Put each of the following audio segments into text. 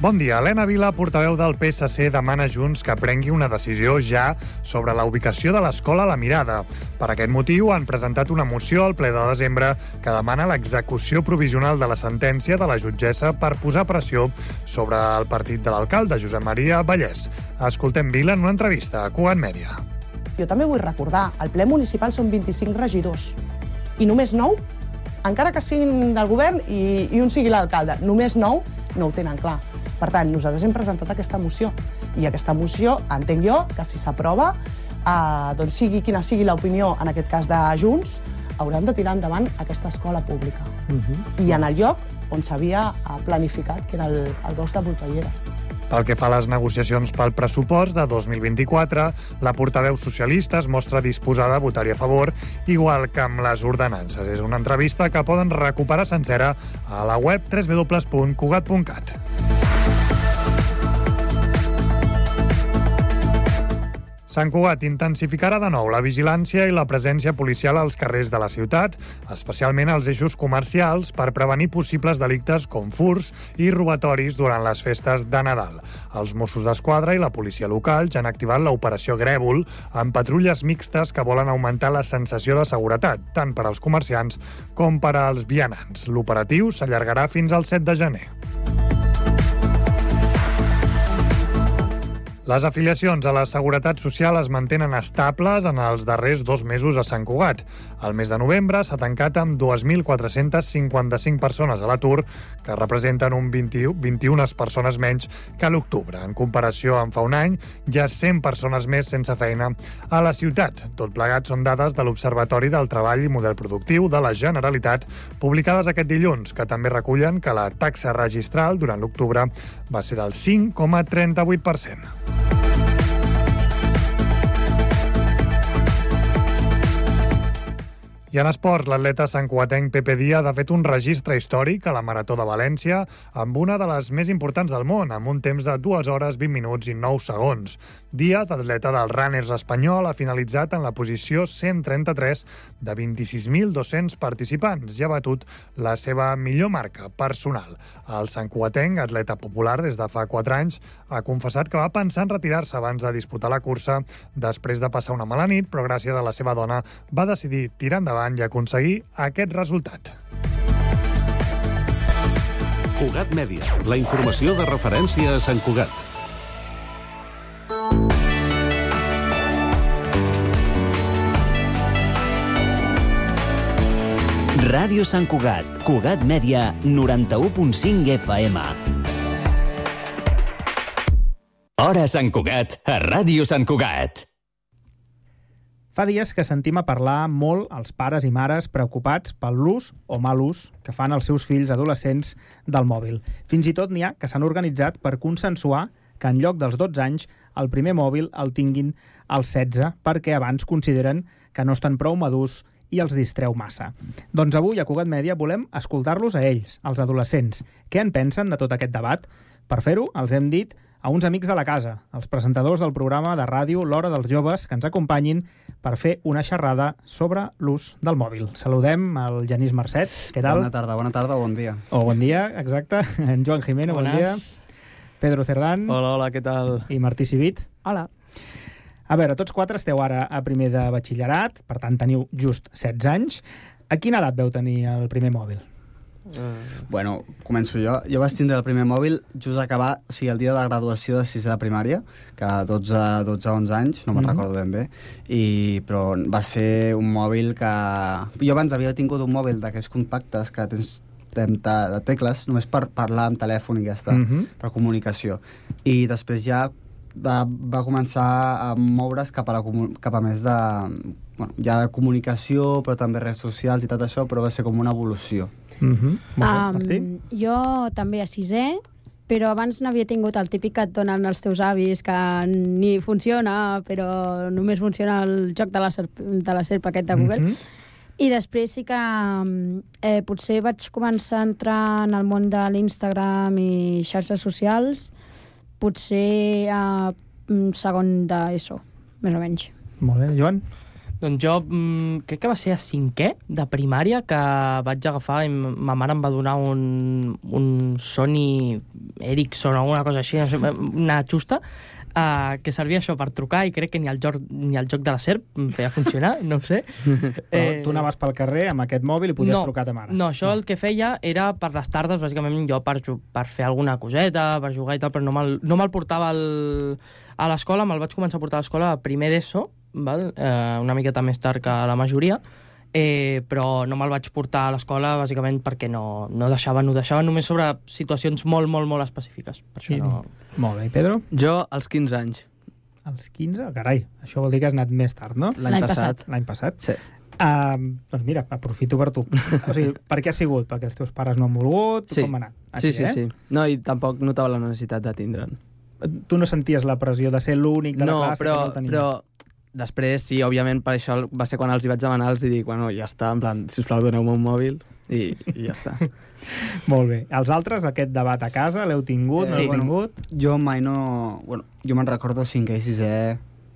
Bon dia. Helena Vila, portaveu del PSC, demana a Junts que prengui una decisió ja sobre la ubicació de l'escola La Mirada. Per aquest motiu han presentat una moció al ple de desembre que demana l'execució provisional de la sentència de la jutgessa per posar pressió sobre el partit de l'alcalde, Josep Maria Vallès. Escoltem Vila en una entrevista a Cugat Mèdia. Jo també vull recordar, al ple municipal són 25 regidors i només 9, encara que siguin del govern i, i un sigui l'alcalde, només 9 no ho tenen clar. Per tant, nosaltres hem presentat aquesta moció i aquesta moció, entenc jo, que si s'aprova, eh, doncs sigui quina sigui l'opinió, en aquest cas de Junts, hauran de tirar endavant aquesta escola pública. Uh -huh. I en el lloc on s'havia eh, planificat, que era el, el bosc de Volpellera. Pel que fa a les negociacions pel pressupost de 2024, la portaveu socialista es mostra disposada a votar-hi a favor, igual que amb les ordenances. És una entrevista que poden recuperar sencera a la web www.cugat.cat. Sant Cugat intensificarà de nou la vigilància i la presència policial als carrers de la ciutat, especialment als eixos comercials, per prevenir possibles delictes com furs i robatoris durant les festes de Nadal. Els Mossos d'Esquadra i la policia local ja han activat l'operació Grèvol amb patrulles mixtes que volen augmentar la sensació de seguretat, tant per als comerciants com per als vianants. L'operatiu s'allargarà fins al 7 de gener. Les afiliacions a la Seguretat Social es mantenen estables en els darrers dos mesos a Sant Cugat. El mes de novembre s'ha tancat amb 2.455 persones a l'atur, que representen un 20, 21 persones menys que l'octubre. En comparació amb fa un any, hi ha 100 persones més sense feina a la ciutat. Tot plegat són dades de l'Observatori del Treball i Model Productiu de la Generalitat, publicades aquest dilluns, que també recullen que la taxa registral durant l'octubre va ser del 5,38%. I en esports, l'atleta santcuatenc Pepe Díaz ha fet un registre històric a la Marató de València amb una de les més importants del món, amb un temps de 2 hores, 20 minuts i 9 segons. Díaz, atleta del Runners espanyol, ha finalitzat en la posició 133 de 26.200 participants i ha batut la seva millor marca personal. El santcuatenc, atleta popular des de fa 4 anys, ha confessat que va pensar en retirar-se abans de disputar la cursa després de passar una mala nit, però gràcies a la seva dona va decidir tirar endavant endavant i aconseguir aquest resultat. Cugat Mèdia, la informació de referència a Sant Cugat. Ràdio Sant Cugat, Cugat Mèdia, 91.5 FM. Hora Sant Cugat, a Ràdio Sant Cugat. Fa dies que sentim a parlar molt els pares i mares preocupats pel l'ús o mal ús que fan els seus fills adolescents del mòbil. Fins i tot n'hi ha que s'han organitzat per consensuar que en lloc dels 12 anys el primer mòbil el tinguin als 16 perquè abans consideren que no estan prou madurs i els distreu massa. Doncs avui a Cugat Mèdia volem escoltar-los a ells, els adolescents. Què en pensen de tot aquest debat? Per fer-ho, els hem dit a uns amics de la casa, els presentadors del programa de ràdio L'Hora dels Joves, que ens acompanyin per fer una xerrada sobre l'ús del mòbil. Saludem el Genís Mercet. Què tal? Bona tarda, bona tarda o bon dia. O bon dia, exacte. En Joan Jimeno, bon dia. Pedro Cerdán. Hola, hola, què tal? I Martí Civit. Hola. A veure, tots quatre esteu ara a primer de batxillerat, per tant teniu just 16 anys. A quina edat veu tenir el primer mòbil? Uh... Bueno, començo jo. Jo vaig tindre el primer mòbil just a acabar, o sigui, el dia de la graduació de 6 de primària, que 12, 12 11 anys, no me'n mm -hmm. recordo ben bé, i, però va ser un mòbil que... Jo abans havia tingut un mòbil d'aquests compactes que tens de, de tecles, només per parlar amb telèfon i ja està, mm -hmm. per comunicació. I després ja va, va començar a moure's cap a, la, cap a més de, bueno, ja de comunicació, però també redes socials i tot això, però va ser com una evolució. Mm -hmm. um, jo també a sisè, però abans n'havia tingut el típic que et donen els teus avis, que ni funciona, però només funciona el joc de la, serp de la serp aquest de Google. Mm -hmm. I després sí que eh, potser vaig començar a entrar en el món de l'Instagram i xarxes socials, potser a segon d'ESO, més o menys. Molt bé. Joan? Doncs jo mm, crec que va ser a cinquè de primària que vaig agafar i ma mare em va donar un, un Sony Ericsson o alguna cosa així, no una xusta, uh, que servia això per trucar i crec que ni el, joc, ni el joc de la serp em feia funcionar, no ho sé. Però tu anaves pel carrer amb aquest mòbil i podies no, trucar a ta mare. No, això el que feia era per les tardes, bàsicament jo per, per fer alguna coseta, per jugar i tal, però no me'l no me'l portava al, a l'escola, me'l vaig començar a portar a l'escola a primer d'ESO, val? eh, una miqueta més tard que la majoria, eh, però no me'l vaig portar a l'escola bàsicament perquè no, no deixaven, ho deixaven només sobre situacions molt, molt, molt específiques. Per això I- no... Molt bé, Pedro? Jo, als 15 anys. Als 15? Carai, això vol dir que has anat més tard, no? L'any passat. L'any passat? Sí. Uh, doncs mira, aprofito per tu. O sigui, per què ha sigut? Perquè els teus pares no han volgut? Sí. Com ha anat? sí, sí, eh? sí. No, i tampoc notava la necessitat de tindre'n. Tu no senties la pressió de ser l'únic de la no, classe però, que no el tenia? però després, sí, òbviament, per això va ser quan els hi vaig demanar, els hi dic, bueno, ja està, en plan, sisplau, doneu-me un mòbil i, i ja està. Molt bé. Els altres, aquest debat a casa, l'heu tingut, no Eh, l'heu bueno, tingut? Jo mai no... Bueno, jo me'n recordo 5è i 6è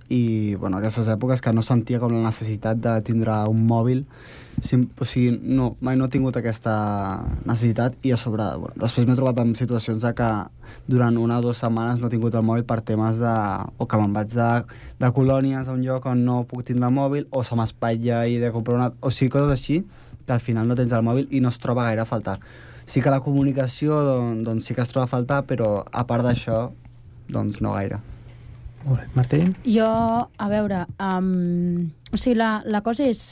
i, bueno, aquestes èpoques que no sentia com la necessitat de tindre un mòbil. Sim, o sigui, no, mai no he tingut aquesta necessitat i a sobre, bueno, després m'he trobat en situacions de que durant una o dues setmanes no he tingut el mòbil per temes de... o que me'n vaig de, de colònies a un lloc on no puc tindre el mòbil o se m'espatlla i de comprar una... O sigui, coses així que al final no tens el mòbil i no es troba gaire a faltar. Sí que la comunicació doncs, doncs sí que es troba a faltar, però a part d'això, doncs no gaire. Molt bé. Martí? Jo, a veure, um, o sigui, la, la cosa és...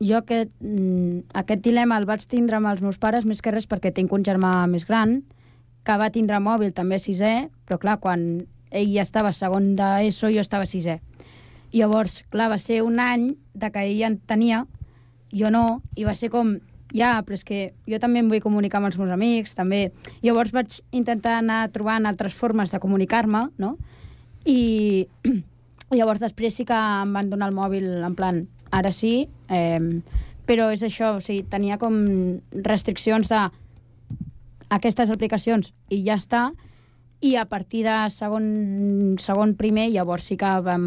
Jo aquest, mm, aquest dilema el vaig tindre amb els meus pares més que res perquè tinc un germà més gran que va tindre mòbil també sisè, però clar, quan ell ja estava segon d'ESO, jo estava sisè. Llavors, clar, va ser un any de que ell en tenia, jo no, i va ser com, ja, però és que jo també em vull comunicar amb els meus amics, també. Llavors vaig intentar anar trobant altres formes de comunicar-me, no? I llavors després sí que em van donar el mòbil en plan, ara sí, eh, però és això, o sigui, tenia com restriccions de aquestes aplicacions i ja està, i a partir de segon, segon primer llavors sí que vam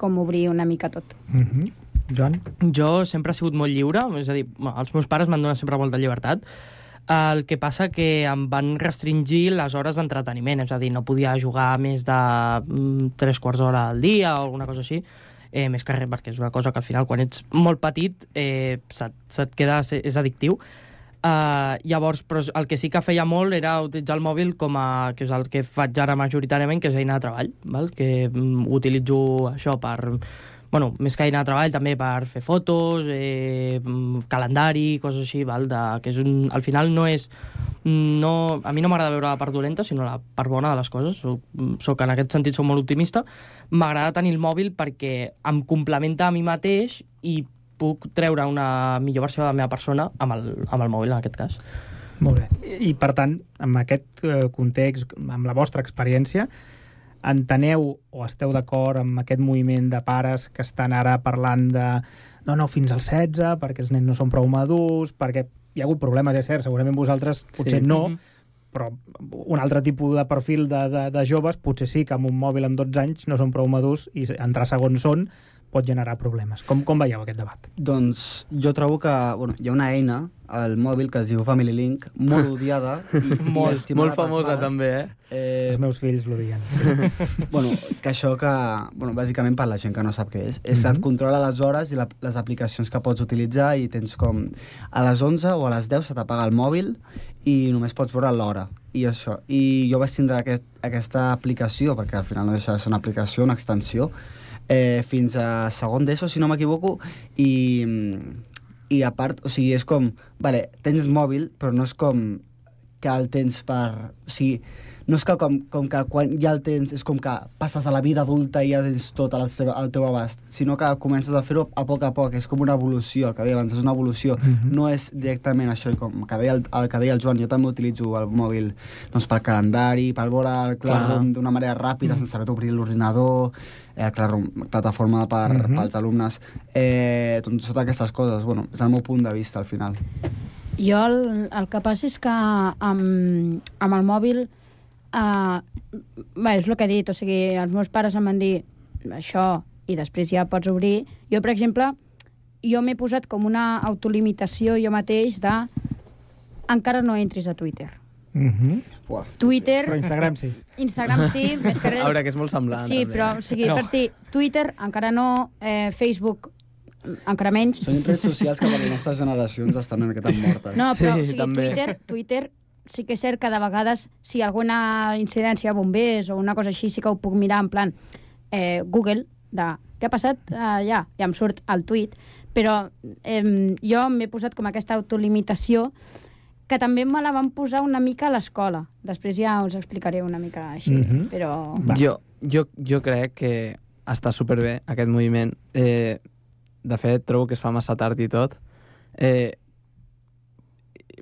com obrir una mica tot. Mm -hmm. Joan? Jo sempre he sigut molt lliure, és a dir, els meus pares m'han donat sempre molta llibertat, el que passa que em van restringir les hores d'entreteniment, és a dir, no podia jugar més de mm, tres quarts d'hora al dia o alguna cosa així, eh, més que res, perquè és una cosa que al final, quan ets molt petit, eh, se't, se't queda, és addictiu. Uh, llavors, però el que sí que feia molt era utilitzar el mòbil com a, que és el que faig ara majoritàriament, que és eina de treball, val? que mm, utilitzo això per, bueno, més que eina de treball, també per fer fotos, eh, calendari, coses així, val? De, que és un, al final no és... No, a mi no m'agrada veure la part dolenta, sinó la part bona de les coses. Soc, soc en aquest sentit soc molt optimista. M'agrada tenir el mòbil perquè em complementa a mi mateix i puc treure una millor versió de la meva persona amb el, amb el mòbil, en aquest cas. Molt bé. I, per tant, amb aquest eh, context, amb la vostra experiència, enteneu o esteu d'acord amb aquest moviment de pares que estan ara parlant de no, no, fins als 16, perquè els nens no són prou madurs, perquè hi ha hagut problemes, és cert, segurament vosaltres potser Sí. no, Mhm. però un altre tipus de perfil de, de, de joves potser sí que amb un mòbil amb 12 anys no són prou madurs i entrar segons són pot generar problemes. Com, com veieu aquest debat? Doncs jo trobo que bueno, hi ha una eina al mòbil que es diu Family Link, molt odiada i, Molt, i estimada molt famosa, també, eh? Eh, Els meus fills l'odien. Sí. bueno, que això que, bueno, bàsicament per la gent que no sap què és, és Mhm. et controla les hores i la, les aplicacions que pots utilitzar i tens com a les 11 o a les 10 se t'apaga el mòbil i només pots veure l'hora i això. I jo vaig tindre aquest, aquesta aplicació, perquè al final no deixa de ser una aplicació, una extensió, eh, fins a segon d'ESO, si no m'equivoco, i, i a part, o sigui, és com, vale, tens mòbil, però no és com que el tens per... O sigui, no és que com, com que quan ja el tens és com que passes a la vida adulta i ja tens tot al teu, al teu abast, sinó que comences a fer-ho a poc a poc, és com una evolució, el que deia abans, és una evolució, Mhm. no és directament això, i com que deia el, el que deia el Joan, jo també utilitzo el mòbil doncs, pel calendari, per veure el Classroom d'una manera ràpida, sense haver d'obrir l'ordinador, eh, Classroom, plataforma per, Mhm. pels alumnes, eh, doncs totes aquestes coses, bueno, és el meu punt de vista al final. Jo el, el que passa és que amb, amb el mòbil uh, bé, és el que he dit, o sigui, els meus pares em van dir això i després ja pots obrir. Jo, per exemple, jo m'he posat com una autolimitació jo mateix de encara no entris a Twitter. Mm -hmm. Twitter... Però Instagram sí. Instagram sí, més que res... A veure, que és molt semblant. Sí, també. però, o sigui, No. per dir, Twitter encara no, eh, Facebook encara menys. Són redes socials que per les nostres generacions estan una miqueta mortes. No, però Sí, o sigui, també. Twitter, Twitter sí que és cert que de vegades si alguna incidència a bombers o una cosa així sí que ho puc mirar en plan eh, Google, de què ha passat allà, i em surt el tuit, però eh, jo m'he posat com aquesta autolimitació que també me la van posar una mica a l'escola. Després ja us explicaré una mica així, Mhm. però... Va. Jo, jo, jo crec que està superbé aquest moviment. Eh, de fet, trobo que es fa massa tard i tot. Eh,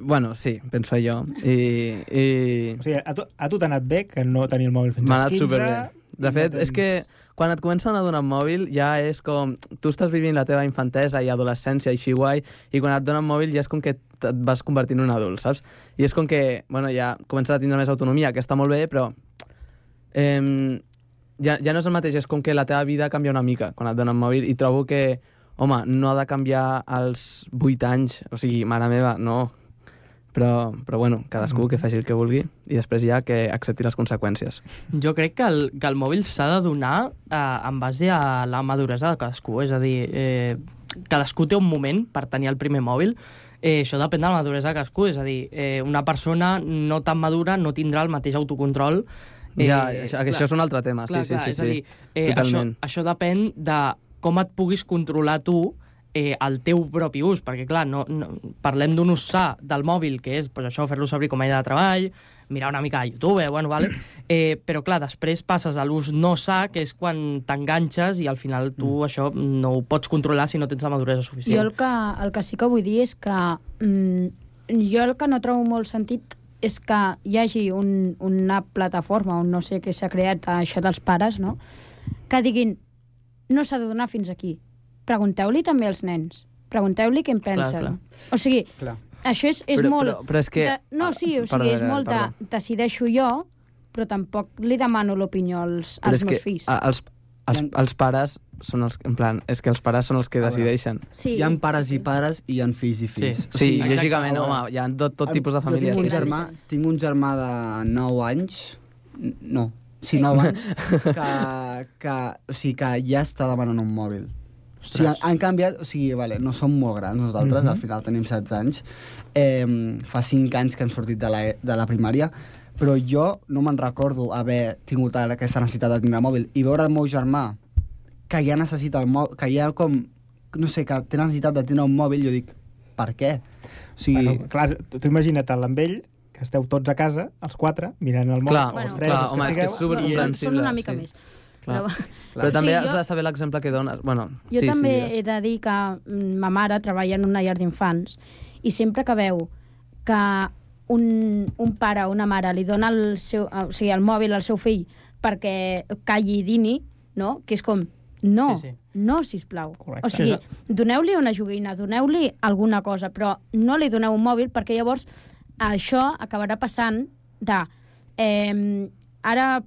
bueno, sí, penso jo. I, i O sigui, a tu, a tu t'ha anat bé que no tenir el mòbil fins m'ha als anat 15. superbé. De fet, no és que quan et comencen a donar mòbil ja és com... Tu estàs vivint la teva infantesa i adolescència així guai i quan et donen mòbil ja és com que et vas convertint en un adult, saps? I és com que, bueno, ja comences a tindre més autonomia, que està molt bé, però eh, ja, ja no és el mateix, és com que la teva vida canvia una mica quan et donen mòbil i trobo que, home, no ha de canviar als 8 anys, o sigui, mare meva, no. Però, però bueno, cadascú que faci el que vulgui i després ja que accepti les conseqüències. Jo crec que el, que el mòbil s'ha de donar eh, en base a la maduresa de cadascú. És a dir, eh, cadascú té un moment per tenir el primer mòbil. Eh, això depèn de la maduresa de cadascú. És a dir, eh, una persona no tan madura no tindrà el mateix autocontrol Eh, ja, això, això és un altre tema, clar, sí, sí, clar, sí. és a sí. dir, eh, això, Totalment. això depèn de com et puguis controlar tu eh, el teu propi ús, perquè clar, no, no, parlem d'un ús sa del mòbil, que és pues, això, fer-lo servir com a eina de treball, mirar una mica a YouTube, eh, bueno, vale? eh, però clar, després passes a l'ús no sa, que és quan t'enganxes i al final tu mm. això no ho pots controlar si no tens la maduresa suficient. Jo el que, el que sí que vull dir és que mm, jo el que no trobo molt sentit és que hi hagi un, una plataforma, on no sé què s'ha creat, això dels pares, no? que diguin no s'ha de donar fins aquí. Pregunteu-li també als nens. Pregunteu-li què en pensen. clar. O sigui, Clar. això és, és Però- molt... però- però és que- De, no, sí, o Perdó, sigui, és perdó, molt de... Decideixo jo, però tampoc li demano l'opinió als, Però als és meus que fills. a- els, els, els pares són els... En plan, és que els pares són els que decideixen. Sí, Hi ha pares i pares i hi ha fills i fills. Sí. O Sí, sigui, lògicament, a veure, home, hi ha tot, tot tipus de famílies. Jo tinc un, sí, sí. germà, tinc un germà de 9 anys, no, sí, 9 anys, que, que, o sigui, que ja està demanant un mòbil. O sigui, han, canviat, o sigui, vale, no som molt grans nosaltres, Mhm. al final tenim 16 anys, eh, fa 5 anys que hem sortit de la, de la primària, però jo no me'n recordo haver tingut aquesta necessitat de tindre mòbil i veure el meu germà que ja necessita el mòbil, que ja com, no sé, que té necessitat de tenir un mòbil, jo dic, per què? O sigui, Bueno, clar, tu, tu imagina't amb ell, que esteu tots a casa, els quatre, mirant el mòbil, Clar, o Bueno, els tres, clar, els home, és que sigueu, és super i- són, sensible, són una mica sí. més. Clar. Però, Però també Sí, has jo- de saber l'exemple que dones. Bueno, Jo sí, també sí, he de dir que mm, ma mare treballa en una llar d'infants i sempre que veu que un, un pare o una mare li dona el, seu, o sigui, el mòbil al seu fill perquè calli i dini, no? que és com, no, Sí, sí. no, sisplau. Correcte. O sigui, doneu-li una joguina, doneu-li alguna cosa, però no li doneu un mòbil perquè llavors això acabarà passant de... Eh, ara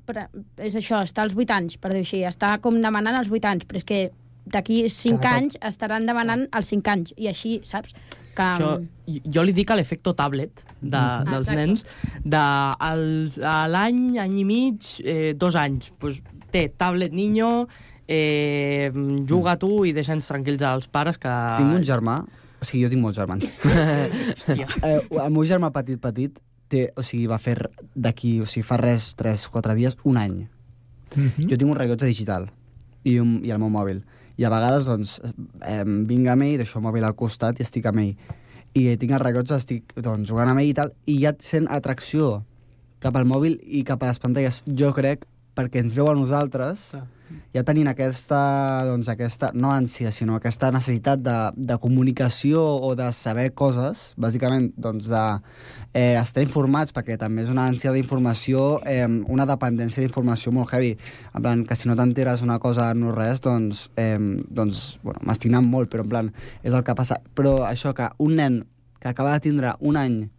és això, està als 8 anys, per dir-ho així, està com demanant els 8 anys, però és que d'aquí 5 Cada cop. anys estaran demanant els 5 anys, i així, saps? Que... Això, jo- jo li dic a l'efecte tablet de, Mhm. dels Exacte. nens, de a l'any, any i mig, eh, dos anys. Pues, té tablet niño, eh, juga tu i deixa'ns tranquils als pares que... tinc un germà, o sigui, jo tinc molts germans. Hòstia. eh, el meu germà petit, petit, té, o sigui, va fer d'aquí, o sigui, fa res, 3-4 dies, un any. Mhm. Jo tinc un rellotge digital i, un, i el meu mòbil. I a vegades, doncs, eh, vinc amb ell, deixo el mòbil al costat i estic amb ell. I tinc el rellotge, estic doncs, jugant amb ell i tal, i ja sent atracció cap al mòbil i cap a les pantalles. Jo crec, perquè ens veu a nosaltres, Clar. Ja tenint aquesta, doncs, aquesta, no ànsia, sinó aquesta necessitat de, de comunicació o de saber coses, bàsicament, doncs, de eh, estar informats, perquè també és una ànsia d'informació, eh, una dependència d'informació molt heavy. En plan, que si no t'enteres una cosa no res, doncs, eh, doncs bueno, m'estic molt, però en plan, és el que passa. Però això, que un nen que acaba de tindre un any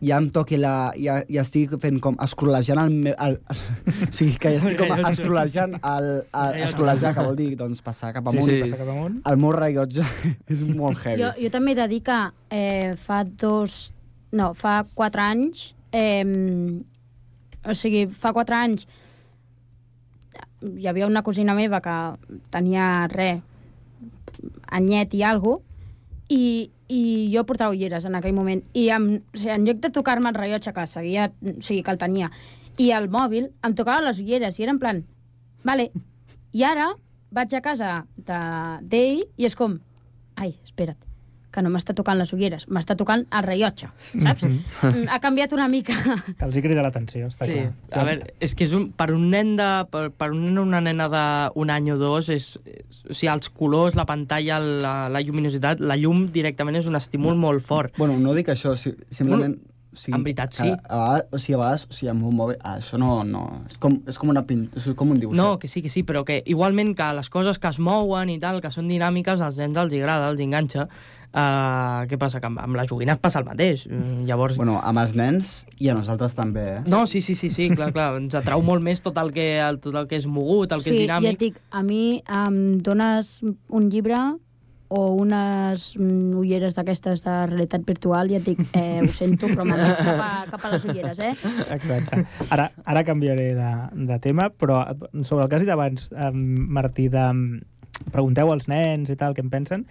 ja em toqui la... ja, ja estic fent com escrolejant el... me- el, o sigui, que ja estic com escrolejant el, el escrolejar, que vol dir doncs, passar cap Sí, amunt. sí. Passa cap amunt. El meu rellotge és molt heavy. Jo, jo també he de dir que eh, fa dos... No, fa quatre anys... Eh, o sigui, fa quatre anys hi havia una cosina meva que tenia res, anyet i algo, i, i jo portava ulleres en aquell moment. I em, o sigui, en lloc de tocar-me el rellotge, que seguia, o sigui, que el tenia, i el mòbil, em tocava les ulleres, i era en plan, vale, i ara vaig a casa de- d'ell i és com, ai, espera't, que no m'està tocant les ulleres, m'està tocant el rellotge, saps? Mm, ha canviat una mica. Que els hi crida l'atenció, està Sí, clar. a veure, és que és un, per un nen de, per, per un nen o una nena d'un any o dos, és, és, o sigui, els colors, la pantalla, la, la lluminositat, la llum directament és un estímul molt fort. Bueno, no dic això, si, simplement... o sigui, en veritat, sí. A vegades, o sigui, a vegades, o sigui, amb un mòbil, ah, això no, no... És com, és com una pint... O sigui, com un dibuixet. No, que sí, que sí, però que igualment que les coses que es mouen i tal, que són dinàmiques, als nens els agrada, els enganxa. Uh, què passa? Que amb, amb les joguines passa el mateix. Mm, Llavors... Bueno, amb els nens i a nosaltres també, eh? No, sí, sí, sí, sí, clar, clar. Ens atrau molt més tot el que, el, tot el que és mogut, el que és sí, ja dinàmic. et dic, a mi em dones un llibre o unes mm, ulleres d'aquestes de realitat virtual i et dic, eh, ho sento, però me'n vaig cap a, cap a les ulleres, eh? Exacte. Ara, ara canviaré de, de tema, però sobre el que has dit abans, Martí, de pregunteu als nens i tal què en pensen,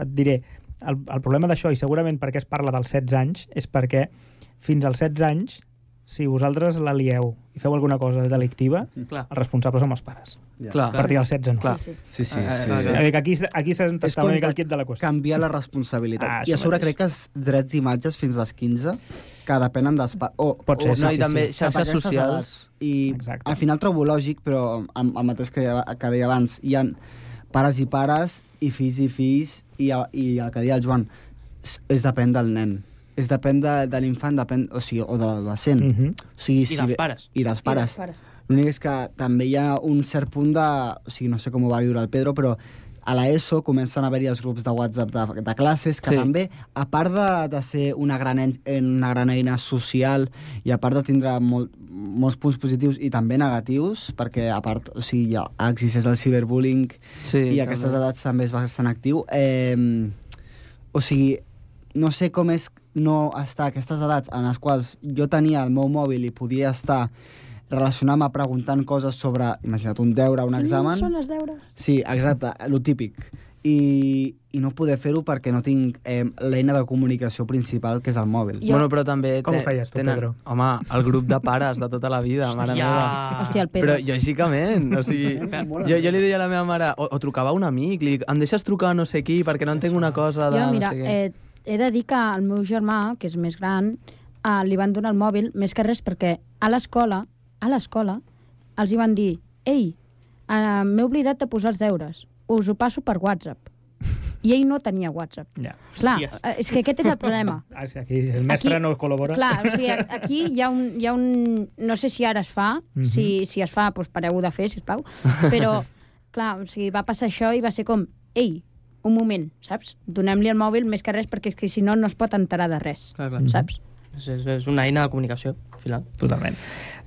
et diré, el, el problema d'això, i segurament perquè es parla dels 16 anys, és perquè fins als 16 anys, si vosaltres la lieu i feu alguna cosa delictiva, Clar. els responsables som els pares. Ja. Clar. A partir dels 16 no. Clar. Sí, sí. Sí, sí, Eh, sí. eh, sí. Que aquí, aquí s'ha És d'estar una mica el quid de la qüestió. canviar la responsabilitat. Ah, I a sobre mateix. crec que els drets d'imatges fins als 15 que depenen dels pares. O, Pot ser, o, sí, no, sí, i també sí. xarxes socials. I Exacte. al final trobo lògic, però amb el mateix que, que deia abans, hi han pares i pares, i fills i fills, i, i el que deia el Joan, és, és depèn del nen. És depèn de, de l'infant, depèn, o sigui, o de l'adolescent. Mhm. o sigui, I dels bé- pares. I dels pares. I dels pares. L'únic és que també hi ha un cert punt de... O sigui, no sé com ho va viure el Pedro, però a l'ESO comencen a haver-hi els grups de WhatsApp de, de classes que Sí. també, a part de, de ser una gran, en- una gran eina social i a part de tindre molt, molts punts positius i també negatius, perquè a part, o sigui, ja existeix el ciberbullying Sí, i a aquestes edats també és bastant actiu. Eh, o sigui, no sé com és no estar a aquestes edats en les quals jo tenia el meu mòbil i podia estar relacionant-me preguntant coses sobre, imagina't, un deure, un examen... Són els deures. Sí, exacte, lo típic. I, i no poder fer-ho perquè no tinc eh, l'eina de comunicació principal, que és el mòbil. Jo- Bueno, però també... Com ho feies tu, tenen, Pedro? Home, el grup de pares de tota la vida, mare Hòstia. meva. Hòstia, el Pedro. Però lògicament, o sigui, jo, jo li deia a la meva mare, o, o trucava a un amic, li dic, em deixes trucar a no sé qui perquè no entenc una cosa de Jo, mira, no sé què. eh, he de dir que al meu germà, que és més gran, eh, li van donar el mòbil més que res perquè a l'escola, a l'escola, els hi van dir ei, eh, m'he oblidat de posar els deures, us ho passo per WhatsApp. I ell no tenia WhatsApp. Ja. Clar, eh, és que aquest és el problema. Ah, aquí el mestre Aquí- no col·labora. Clar, o sigui, aquí hi ha un... Hi ha un no sé si ara es fa, Mhm. si, si es fa, doncs pareu de fer, sisplau, però, clar, o sigui, va passar això i va ser com, ei, un moment, saps? Donem-li el mòbil més que res perquè és que si no, no es pot enterar de res, Clar, clar. saps? És, és, és una eina de comunicació, al final. Totalment.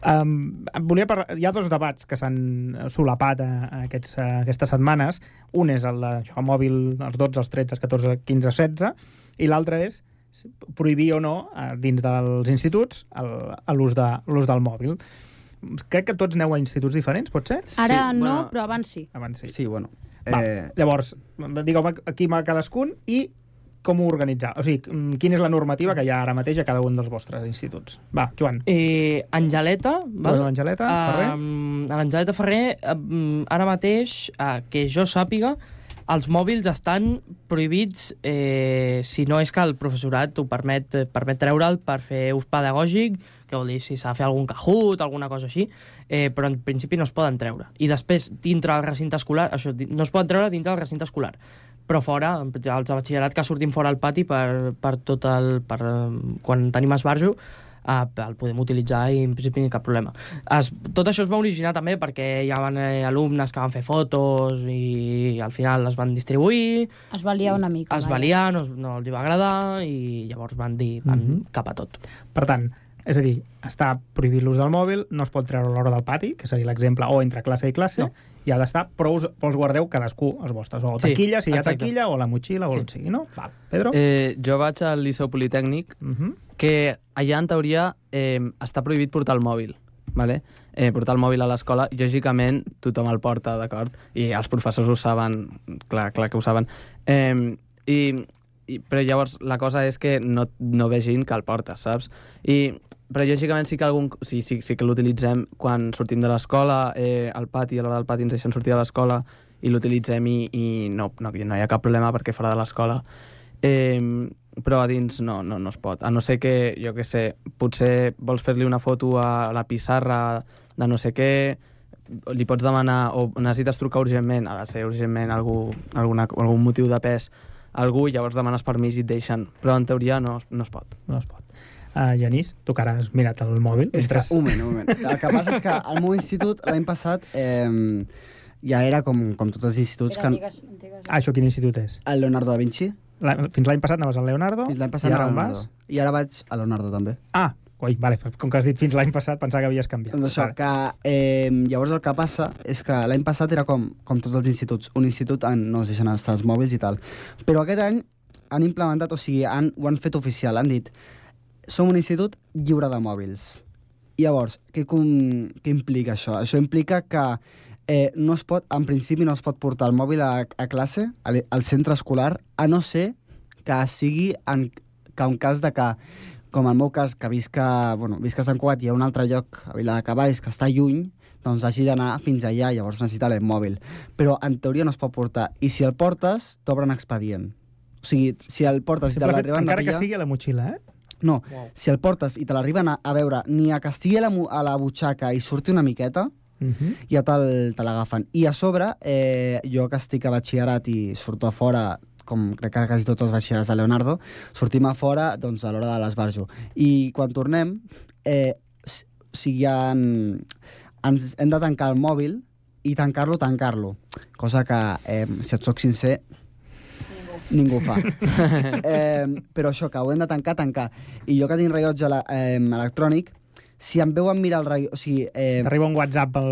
Um, volia parlar... Hi ha dos debats que s'han solapat a, a, aquests, a aquestes setmanes. Un és el de això, mòbil als 12, als 13, als 14, 15, 16, i l'altre és prohibir o no, eh, dins dels instituts, el- l'ús de, l'ús del mòbil. Crec que tots aneu a instituts diferents, pot ser? Ara Sí, no, bueno. però abans sí. Abans sí. Sí, bueno. Va, Eh, llavors, digueu aquí va cadascun i com ho organitzar. O sigui, mm, quina és la normativa que hi ha ara mateix a cada un dels vostres instituts. Va, Joan. Eh, Angeleta, Tu vas a l'Angeleta, Ferrer? A l'Angeleta Ferrer, um, ara mateix, uh, que jo sàpiga, els mòbils estan prohibits eh, si no és que el professorat ho permet, eh, permet treure'l per fer ús pedagògic, que vol dir si s'ha de fer algun cajut, alguna cosa així, eh, però en principi no es poden treure. I després, dintre del recinte escolar, això, no es poden treure dintre del recinte escolar, però fora, els de batxillerat que sortim fora al pati per, per tot el... Per, eh, quan tenim esbarjo, uh, el podem utilitzar i en principi ni cap problema. Es, tot això es va originar també perquè hi havia eh, alumnes que van fer fotos i al final les van distribuir, Es va liar una mica. es vaja. va liar, no, no els va agradar i llavors van dir, van Mhm. cap a tot. Per tant, és a dir, està prohibit l'ús del mòbil, no es pot treure a l'hora del pati, que seria l'exemple, o entre classe i classe, No. i ha d'estar, però us, però us guardeu cadascú els vostres, o Sí, taquilla, si hi ha exacte. taquilla, o la motxilla, o Sí. on sigui, no? Va, Pedro? Eh, jo vaig al Liceu Politécnic, Uh -huh. que allà, en teoria, eh, està prohibit portar el mòbil. Vale? Eh, portar el mòbil a l'escola, lògicament, tothom el porta, d'acord? I els professors ho saben, clar, clar que ho saben. Eh, i, i, però llavors la cosa és que no, no vegin que el portes, saps? I, però lògicament sí que, algun, sí, sí, sí que l'utilitzem quan sortim de l'escola, eh, al pati, a l'hora del pati ens deixen sortir de l'escola i l'utilitzem i, i no, no, no hi ha cap problema perquè fora de l'escola Eh, però a dins no, no, no es pot. A no ser que, jo que sé, potser vols fer-li una foto a la pissarra de no sé què, li pots demanar o necessites trucar urgentment, ha de ser urgentment algú, alguna, algun motiu de pes algú i llavors demanes permís i et deixen. Però en teoria no, no es pot. No es pot. Uh, Genís, tu que ara has mirat el mòbil. És que, mentre- un moment, un moment. El que passa és que al meu institut, l'any passat, eh, ja era com, com tots els instituts, Era que antigues, antigues. Ah, això quin institut és? el Leonardo da Vinci, La, fins l'any passat anaves al Leonardo, fins l'any passat i ara on al vas? Leonardo. I ara vaig a Leonardo també. Ah, ui, vale, com que has dit fins l'any passat, pensava que havies canviat. Doncs això, Vale. que eh, llavors el que passa és que l'any passat era com, com tots els instituts. Un institut en, no es deixen estar els mòbils i tal. Però aquest any han implementat, o sigui, han, ho han fet oficial, han dit som un institut lliure de mòbils. I llavors, què, com, què implica això? Això implica que eh, no es pot, en principi no es pot portar el mòbil a, a classe, al, al centre escolar, a no ser que sigui en, que en cas de que com el meu cas, que visc a, bueno, visc a Sant Cugat i hi ha un altre lloc, a Vila de Cavalls, que està lluny, doncs hagi d'anar fins allà, llavors necessita el mòbil. Però en teoria no es pot portar. I si el portes, t'obren expedient. O sigui, si el portes i te Sempre fet, l'arriben a encara que sigui a la motxilla, eh? No, Uau. si el portes i te l'arriben a, a veure ni a estigui a la, a la butxaca i surti una miqueta, Uh -huh. ja te'l- te l'agafen. I a sobre, eh, jo que estic a batxillerat i surto a fora, com crec que quasi tots els batxillerats de Leonardo, sortim a fora doncs, a l'hora de l'esbarjo. I quan tornem, eh, s- o sigui, en, ens hem de tancar el mòbil i tancar-lo, tancar-lo. Cosa que, eh, si et soc sincer, ningú fa. eh, però això, que ho hem de tancar, tancar. I jo que tinc rellotge ele- eh, electrònic, si em veuen mirar el rellotge... O sigui, eh, T'arriba un WhatsApp al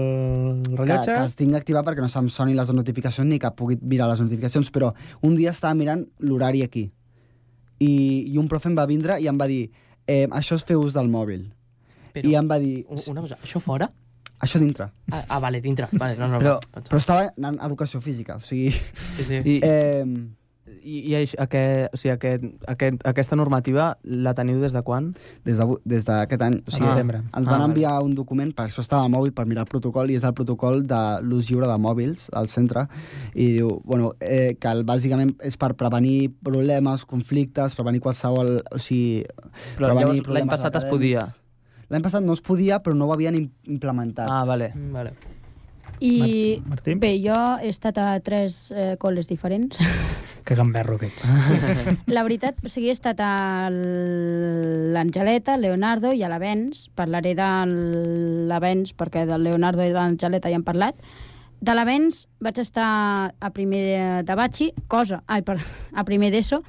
que, rellotge? que es tinc activat perquè no se'm sonin les notificacions ni que pugui mirar les notificacions, però un dia estava mirant l'horari aquí i, i un profe em va vindre i em va dir eh, això és fer ús del mòbil. Però, I em va dir, una cosa, això fora? això dintre. Ah, ah vale, dintre. Vale, no, no, Però-. Però estava en educació física, o sigui... Sí, sí. I, Eh, i, i això, aquest, o sigui, aquest, aquest, aquesta normativa la teniu des de quan? des de- des d'aquest any. O sigui, setembre. ens Ah, van vale. enviar un document, per això estava al mòbil, per mirar el protocol, i és el protocol de l'ús lliure de mòbils al centre. I diu, bueno, eh, que el, bàsicament és per prevenir problemes, conflictes, prevenir qualsevol... O sigui, Però prevenir llavors l'any passat es podia. L'any passat no es podia, però no ho havien im- implementat. Ah, vale. Mm, Vale. I Martí? bé, jo he estat a tres eh, col·les diferents. Que gamberro que ets. La veritat, o sigui, he estat a l'Angeleta, Leonardo i a l'Avens. Parlaré de l'Avens perquè del Leonardo i de l'Angeleta ja hem parlat. De l'Avens vaig estar a primer de, de batxi, cosa, ai, per, a primer d'ESO,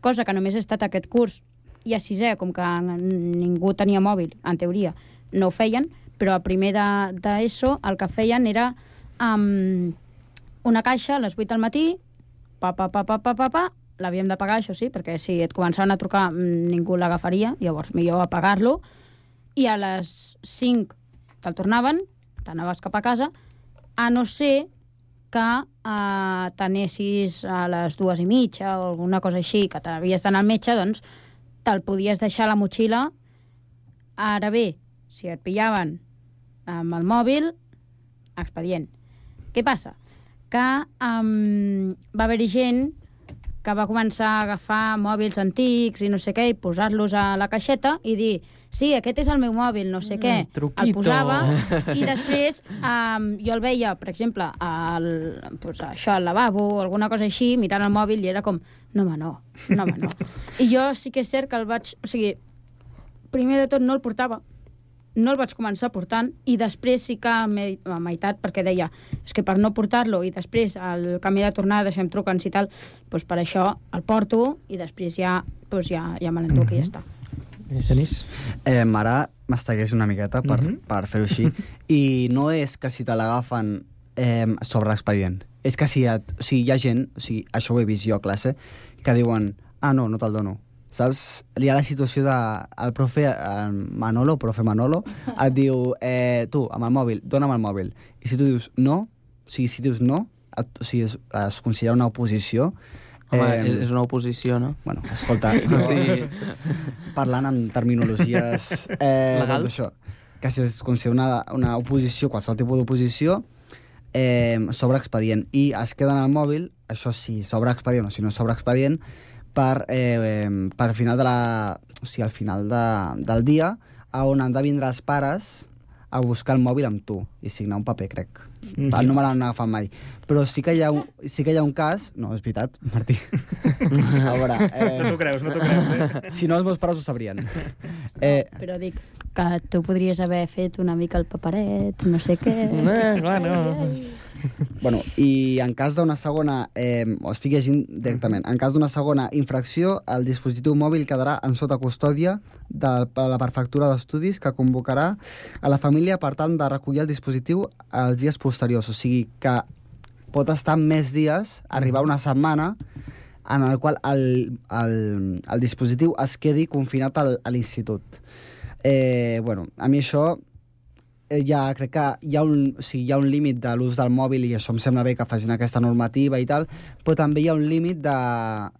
cosa que només he estat aquest curs i a sisè, com que ningú tenia mòbil, en teoria, no ho feien, però a primer de- d'ESO el que feien era um, una caixa a les 8 del matí, pa, pa, pa, pa, pa, pa, pa, l'havíem de pagar, això sí, perquè si et començaven a trucar mm, ningú l'agafaria, llavors millor apagar-lo, i a les 5 te'l tornaven, t'anaves cap a casa, a no ser que eh, t'anessis a les dues i mitja o alguna cosa així, que t'havies d'anar al metge, doncs te'l podies deixar a la motxilla. Ara bé, si et pillaven amb el mòbil, expedient. Què passa? Que um, va haver-hi gent que va començar a agafar mòbils antics i no sé què, i posar-los a la caixeta i dir, sí, aquest és el meu mòbil, no sé què. El truquito. posava i després um, jo el veia, per exemple, al, pues, això, al lavabo o alguna cosa així, mirant el mòbil i era com, no, home, no, no, home, no. I jo sí que és cert que el vaig... O sigui, primer de tot no el portava. No el vaig començar portant i després sí que a me- a meitat, perquè deia és que per no portar-lo i després al camí de tornada deixem trucants i tal, doncs per això el porto i després ja, doncs ja, ja me l'enduc i ja està. Genís? Eh, ara m'estagués una miqueta per, Mhm. per fer-ho així. I no és que si te l'agafen eh, sobre l'expedient. És que si, et, o sigui, hi ha gent, o sigui, això ho he vist jo a classe, que diuen, ah, no, no te'l dono. Saps? Hi ha la situació de... El profe el Manolo, profe Manolo, et diu, eh, tu, amb el mòbil, dona'm el mòbil. I si tu dius no, o sigui, si dius no, et, o sigui, es, es considera una oposició, Home, és, és una oposició, no? Bueno, escolta, O jo, sigui- parlant amb terminologies... Eh, Legals? Doncs això, que si es considera una, una oposició, qualsevol tipus d'oposició, eh, sobre expedient. I es queda en el mòbil, això sí, sobre expedient o si no sobre expedient, per, eh, per final de la, o sigui, al final de, del dia, a on han de vindre els pares a buscar el mòbil amb tu i signar un paper, crec. Mm No me l'han agafat mai. Però sí que hi ha un, sí que hi ha un cas... No, és veritat, Martí. a veure... Eh, No t'ho creus, no t'ho creus, eh? Si no, els meus pares ho sabrien. Eh, Però dic que tu podries haver fet una mica el paperet, no sé què... Eh, clar, no. Ai, ai. Bueno, i en cas d'una segona, eh, o estic llegint directament, en cas d'una segona infracció, el dispositiu mòbil quedarà en sota custòdia de la prefectura d'estudis que convocarà a la família per tant de recollir el dispositiu els dies posteriors. O sigui que pot estar més dies, arribar una setmana, en el qual el, el, el dispositiu es quedi confinat al, a l'institut. Eh, bueno, a mi això ja crec que hi ha un, o sigui, hi ha un límit de l'ús del mòbil i això em sembla bé que facin aquesta normativa i tal, però també hi ha un límit de,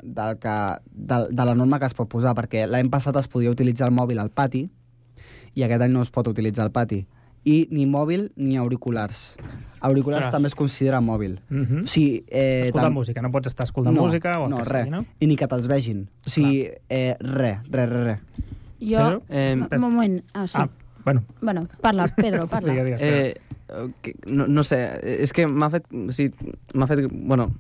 del que, de, de la norma que es pot posar, perquè l'any passat es podia utilitzar el mòbil al pati i aquest any no es pot utilitzar al pati. I ni mòbil ni auriculars. Auriculars Ostres. també es considera mòbil. Mhm. O sigui, eh, Escoltar tam- música, no pots estar escoltant no, música o el no, que res. sigui, no? I ni que te'ls vegin. O sigui, eh, res, res, res, res. Jo... Eh, Un moment, ah, sí. Ah, bueno, Bueno, parla, Pedro, parla. digue, digue. Eh, Eh, que, no, no sé, és que m'ha fet... O sigui, m'ha fet... Bueno,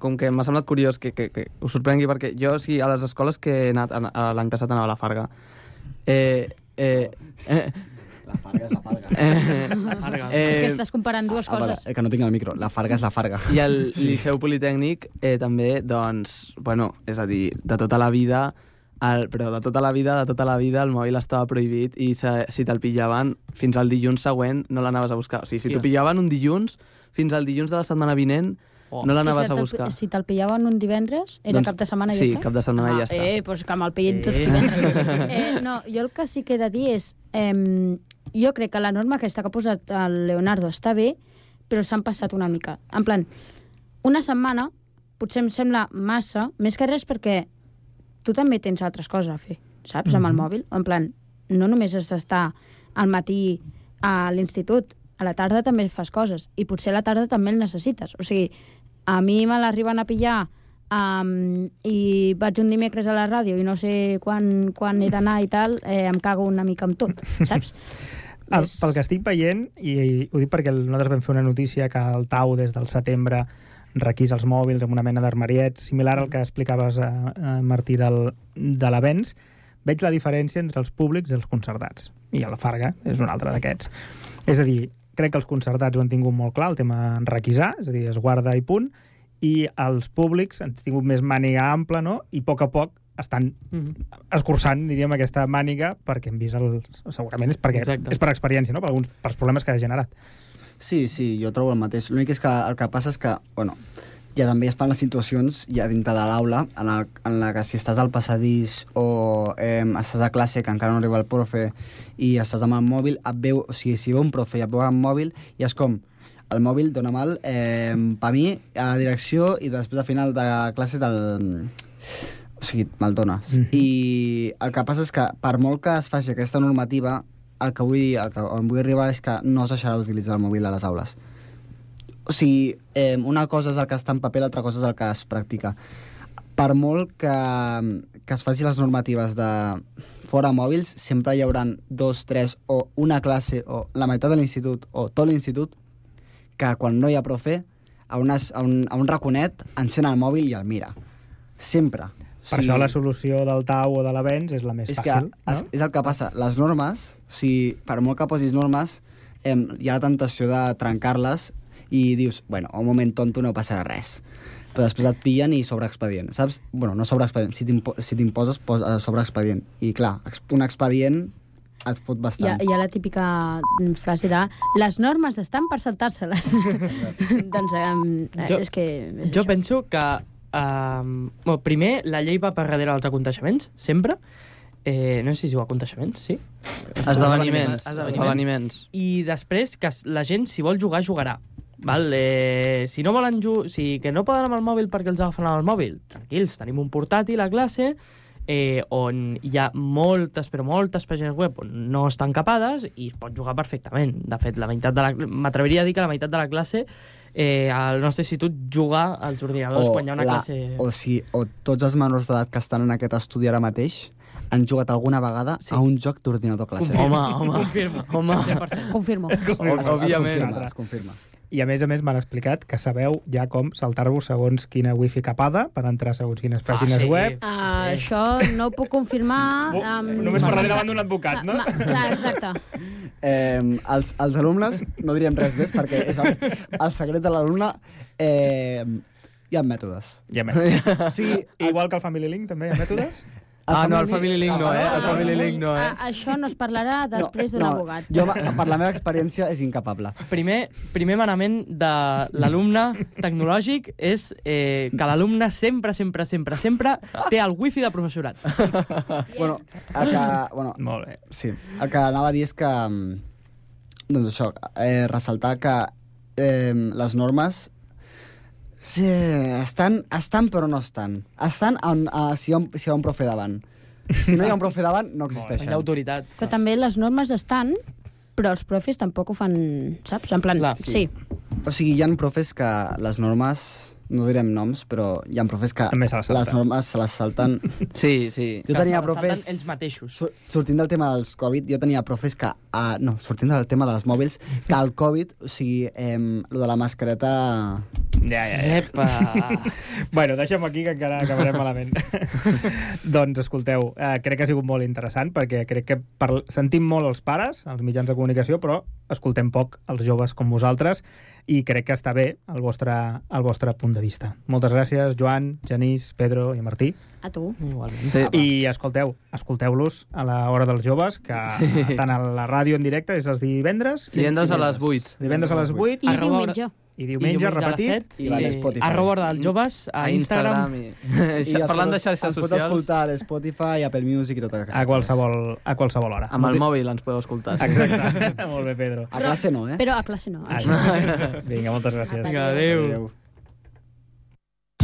com que m'ha semblat curiós que, que, que us sorprengui, perquè jo, o sigui, a les escoles que he anat, a- a l'any passat anava a la Farga, eh, eh, eh, La farga és la farga. eh, És que estàs comparant dues A veure, coses. eh, que no tinc el micro. La farga és la farga. I el Liceu Politécnic eh, també, doncs, bueno, és a dir, de tota la vida, el, però de tota la vida, de tota la vida, el mòbil estava prohibit i se, si te'l pillaven, fins al dilluns següent no l'anaves a buscar. O sigui, si t'ho pillaven un dilluns, fins al dilluns de la setmana vinent, Oh. no l'anaves si a buscar. Si te'l pillaven un divendres, era Doncs, cap de setmana i sí, ja està? cap de setmana i ah, ja està. Eh, doncs que me'l pillin tot Eh. divendres. eh, no, jo el que sí que he de dir és... Eh, jo crec que la norma aquesta que ha posat el Leonardo està bé, però s'han passat una mica. En plan, una setmana potser em sembla massa, més que res perquè tu també tens altres coses a fer, saps, amb el mòbil. En plan, no només has d'estar al matí a l'institut, a la tarda també fas coses, i potser a la tarda també el necessites. O sigui, a mi me l'arriben a pillar um, i vaig un dimecres a la ràdio i no sé quan, quan he d'anar i tal, eh, em cago una mica amb tot, saps? El, pel que estic veient, i, i ho dic perquè nosaltres vam fer una notícia que el Tau des del setembre requís els mòbils amb una mena d'armariet, similar al que explicaves, a, a Martí, del, de l'avenç, veig la diferència entre els públics i els concertats. I a la Farga és un altre d'aquests. És a dir, crec que els concertats ho han tingut molt clar, el tema requisar, és a dir, es guarda i punt, i els públics han tingut més màniga ampla, no? I a poc a poc estan escurçant, diríem, aquesta màniga perquè hem vist el... Segurament és, perquè, Exacte. és per experiència, no? Per alguns, pels problemes que ha generat. Sí, sí, jo trobo el mateix. L'únic és que el que passa és que, bueno, ja també es fan les situacions ja dintre de l'aula en, el, en la que si estàs al passadís o eh, estàs a classe que encara no arriba el profe i estàs amb el mòbil, et veu, o sigui, si veu un profe i et veu amb mòbil, i és com, el mòbil dona mal eh, per mi a la direcció i després al final de classe del... O sigui, me'l dona. Mhm. I el que passa és que per molt que es faci aquesta normativa, el que vull dir, el que on vull arribar és que no es deixarà d'utilitzar el mòbil a les aules. O sigui, eh, una cosa és el que està en paper, l'altra cosa és el que es practica. Per molt que, que es faci les normatives de fora mòbils, sempre hi haurà dos, tres, o una classe, o la meitat de l'institut, o tot l'institut, que quan no hi ha profe, a, unes, a, un, a un raconet encén el mòbil i el mira. Sempre. Per això la solució del Tau o de l'Avenç és la més és que fàcil. és, no? és el que passa. Les normes, o sigui, per molt que posis normes, em, hi ha la tentació de trencar-les i dius, bueno, un moment tonto no passarà res. Però després et pillen i sobreexpedient, saps? Bueno, no sobreexpedient, si t'impo- si t'imposes posa sobreexpedient. I clar, un expedient et fot Hi ha, bastant. hi ha la típica frase de les normes estan per saltar-se-les. doncs um, Jo- és que... És Jo això. penso que, um, bueno, primer, la llei va per darrere dels aconteixements, sempre. Eh, no sé si diu aconteixements, sí? Esdeveniments. Esdeveniments. Esdeveniments. I després, que la gent, si vol jugar, jugarà. Val? Eh, si no volen jugar, si que no poden amb el mòbil perquè els agafen el mòbil, tranquils, tenim un portàtil a classe eh, on hi ha moltes, però moltes pàgines web on no estan capades i es pot jugar perfectament. De fet, la meitat de la... M'atreviria a dir que la meitat de la classe eh, al nostre institut juga als ordinadors quan hi ha una classe... o, si, o tots els menors d'edat que estan en aquest estudi ara mateix han jugat alguna vegada Sí. a un joc d'ordinador classe. Home, home. Confirmo. Home. 100%. Confirmo. Es- es Òbviament. confirma, es confirma. I a més a més m'han explicat que sabeu ja com saltar-vos segons quina wifi capada per entrar segons quines pàgines sí. web. Uh, això no ho puc confirmar... Um, Només parlaré davant d'un advocat, no? Clar, exacte. Eh, els, els alumnes, no diríem res més perquè és el, el secret de l'alumne, eh, hi ha mètodes. Ja m'he- O sigui, Igual que el Family Link, també hi ha mètodes? Ah, no, el Family Link no, eh? El Family Link no, eh? A, això no es parlarà després d'un abogat. Jo, per la meva experiència, és incapable. Primer, primer manament de l'alumne tecnològic és eh, que l'alumne sempre, sempre, sempre, sempre té el wifi de professorat. Bueno, el que, bueno, Molt bé. sí, el que anava a dir és que, mm, doncs això, eh, ressaltar que eh, les normes sí, estan, estan però no estan. Estan on, uh, si, hi ha un, si hi ha un profe davant. Si no hi ha un profe davant, no Hi existeixen. ha autoritat. Però també les normes estan, però els profes tampoc ho fan, saps? En plan, Clar, sí. O sigui, hi ha profes que les normes, no direm noms, però hi ha profes que les normes se les salten. Sí, sí. Jo Que tenia profes... ells mateixos. Sur- Sortint del tema dels Covid, jo tenia profes que... Uh, no, sortint del tema dels mòbils, que el Covid, o sigui, eh, lo de la mascareta... Ja, ja, ja. Epa! Bueno, deixem aquí, que encara acabarem malament. doncs, escolteu, eh, crec que ha sigut molt interessant, perquè crec que par... sentim molt els pares, els mitjans de comunicació, però escoltem poc els joves com vosaltres, i crec que està bé el vostre, el vostre punt de vista. Moltes gràcies, Joan, Genís, Pedro i Martí. A tu. Igualment. sí. I escolteu, escolteu-los a l'hora dels joves, que Sí. tant a la ràdio en directe és els divendres... Divendres a les 8. Divendres a les 8 I Arroba- diumenge. i diumenge, a les repetit. 7, i a l'Spotify. Arroba Hora dels Joves a, Instagram. I... I es Parlant pot- de xarxes es pot socials, escoltar a Spotify, Apple Music i tota aquesta A qualsevol, a qualsevol hora. amb el mòbil ens podeu escoltar. sí. Exacte. Molt bé, Pedro. A classe no, eh? Però a classe no. Ah, Vinga, moltes gràcies. Vinga, adéu. Adéu.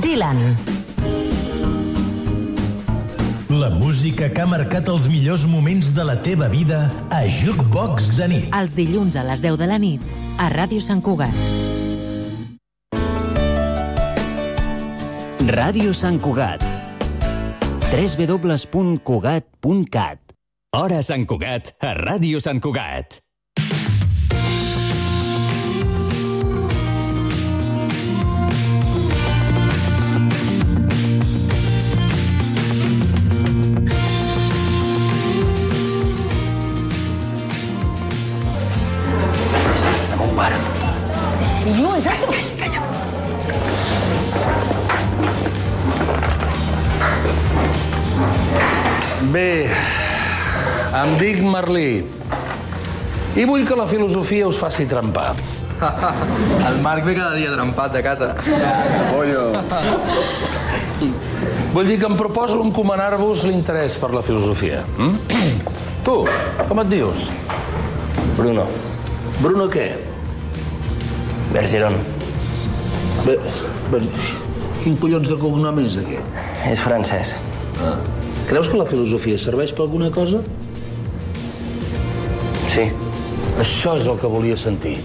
Dylan. La música que ha marcat els millors moments de la teva vida a Jukebox de nit. Els dilluns a les 10 de la nit a Ràdio Sant Cugat. Ràdio Sant Cugat. www.cugat.cat Hora Sant Cugat a Ràdio Sant Cugat. Merlí. I vull que la filosofia us faci trempar. El Marc ve cada dia trempat de casa. Pollo. Vull dir que em proposo encomanar-vos l'interès per la filosofia. Mm? Tu, com et dius? Bruno. Bruno què? Bergeron. Bé, bé, quin collons de cognom és aquest? És francès. Ah. Creus que la filosofia serveix per alguna cosa? Sí. Això és el que volia sentir.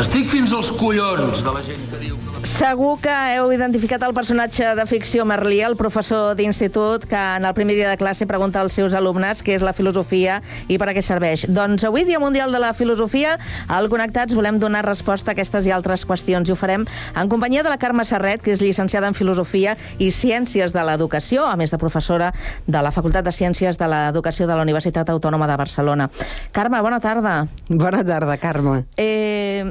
Estic fins als collons de la gent que diu... Segur que heu identificat el personatge de ficció Merlí, el professor d'institut, que en el primer dia de classe pregunta als seus alumnes què és la filosofia i per a què serveix. Doncs avui, Dia Mundial de la Filosofia, al Connectats volem donar resposta a aquestes i altres qüestions i ho farem en companyia de la Carme Serret, que és llicenciada en Filosofia i Ciències de l'Educació, a més de professora de la Facultat de Ciències de l'Educació de la Universitat Autònoma de Barcelona. Carme, bona tarda. Bona tarda, Carme. Eh,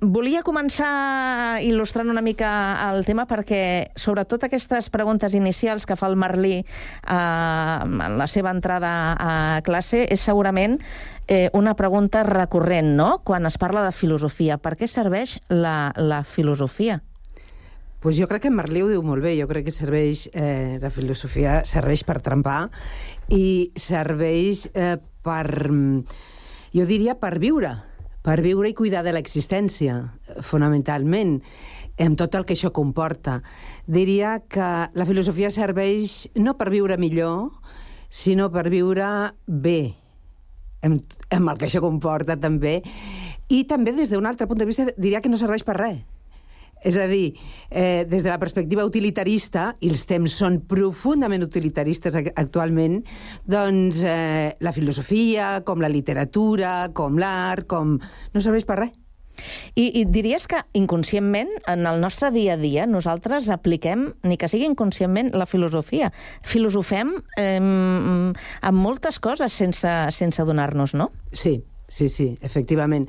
volia començar il·lustrant una mica el tema perquè, sobretot aquestes preguntes inicials que fa el Merlí eh, en la seva entrada a classe, és segurament eh, una pregunta recurrent, no?, quan es parla de filosofia. Per què serveix la, la filosofia? Pues jo crec que Merlí ho diu molt bé. Jo crec que serveix, eh, la filosofia serveix per trempar i serveix eh, per, jo diria, per viure per viure i cuidar de l'existència, fonamentalment, amb tot el que això comporta. Diria que la filosofia serveix no per viure millor, sinó per viure bé, amb, amb el que això comporta també, i també des d'un altre punt de vista diria que no serveix per res. És a dir, eh, des de la perspectiva utilitarista, i els temps són profundament utilitaristes actualment, doncs eh, la filosofia, com la literatura, com l'art, com... no serveix per res. I, I diries que inconscientment, en el nostre dia a dia, nosaltres apliquem, ni que sigui inconscientment, la filosofia. Filosofem eh, amb moltes coses sense, sense adonar-nos, no? Sí, sí, sí, efectivament.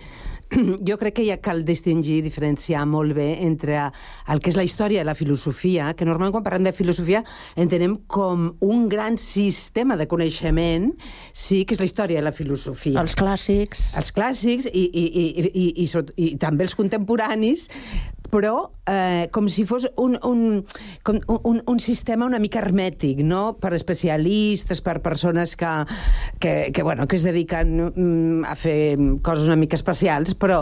jo crec que ja cal distingir, diferenciar molt bé entre el que és la història i la filosofia, que normalment quan parlem de filosofia entenem com un gran sistema de coneixement, sí, que és la història de la filosofia. Els clàssics. Els clàssics i, i, i, i, i, i, i, i també els contemporanis, però eh, com si fos un, un, com un, un sistema una mica hermètic, no? per especialistes, per persones que, que, que, bueno, que es dediquen mm, a fer coses una mica especials, però,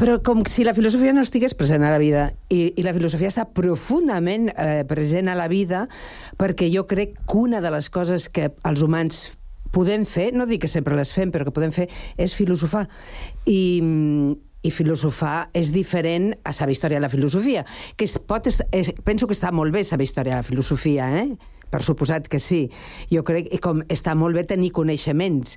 però com si la filosofia no estigués present a la vida. I, i la filosofia està profundament eh, present a la vida perquè jo crec que una de les coses que els humans podem fer, no dic que sempre les fem, però que podem fer, és filosofar. I, i filosofar és diferent a saber història de la filosofia, que es pot, es, penso que està molt bé saber història de la filosofia, eh? per suposat que sí. Jo crec que com està molt bé tenir coneixements,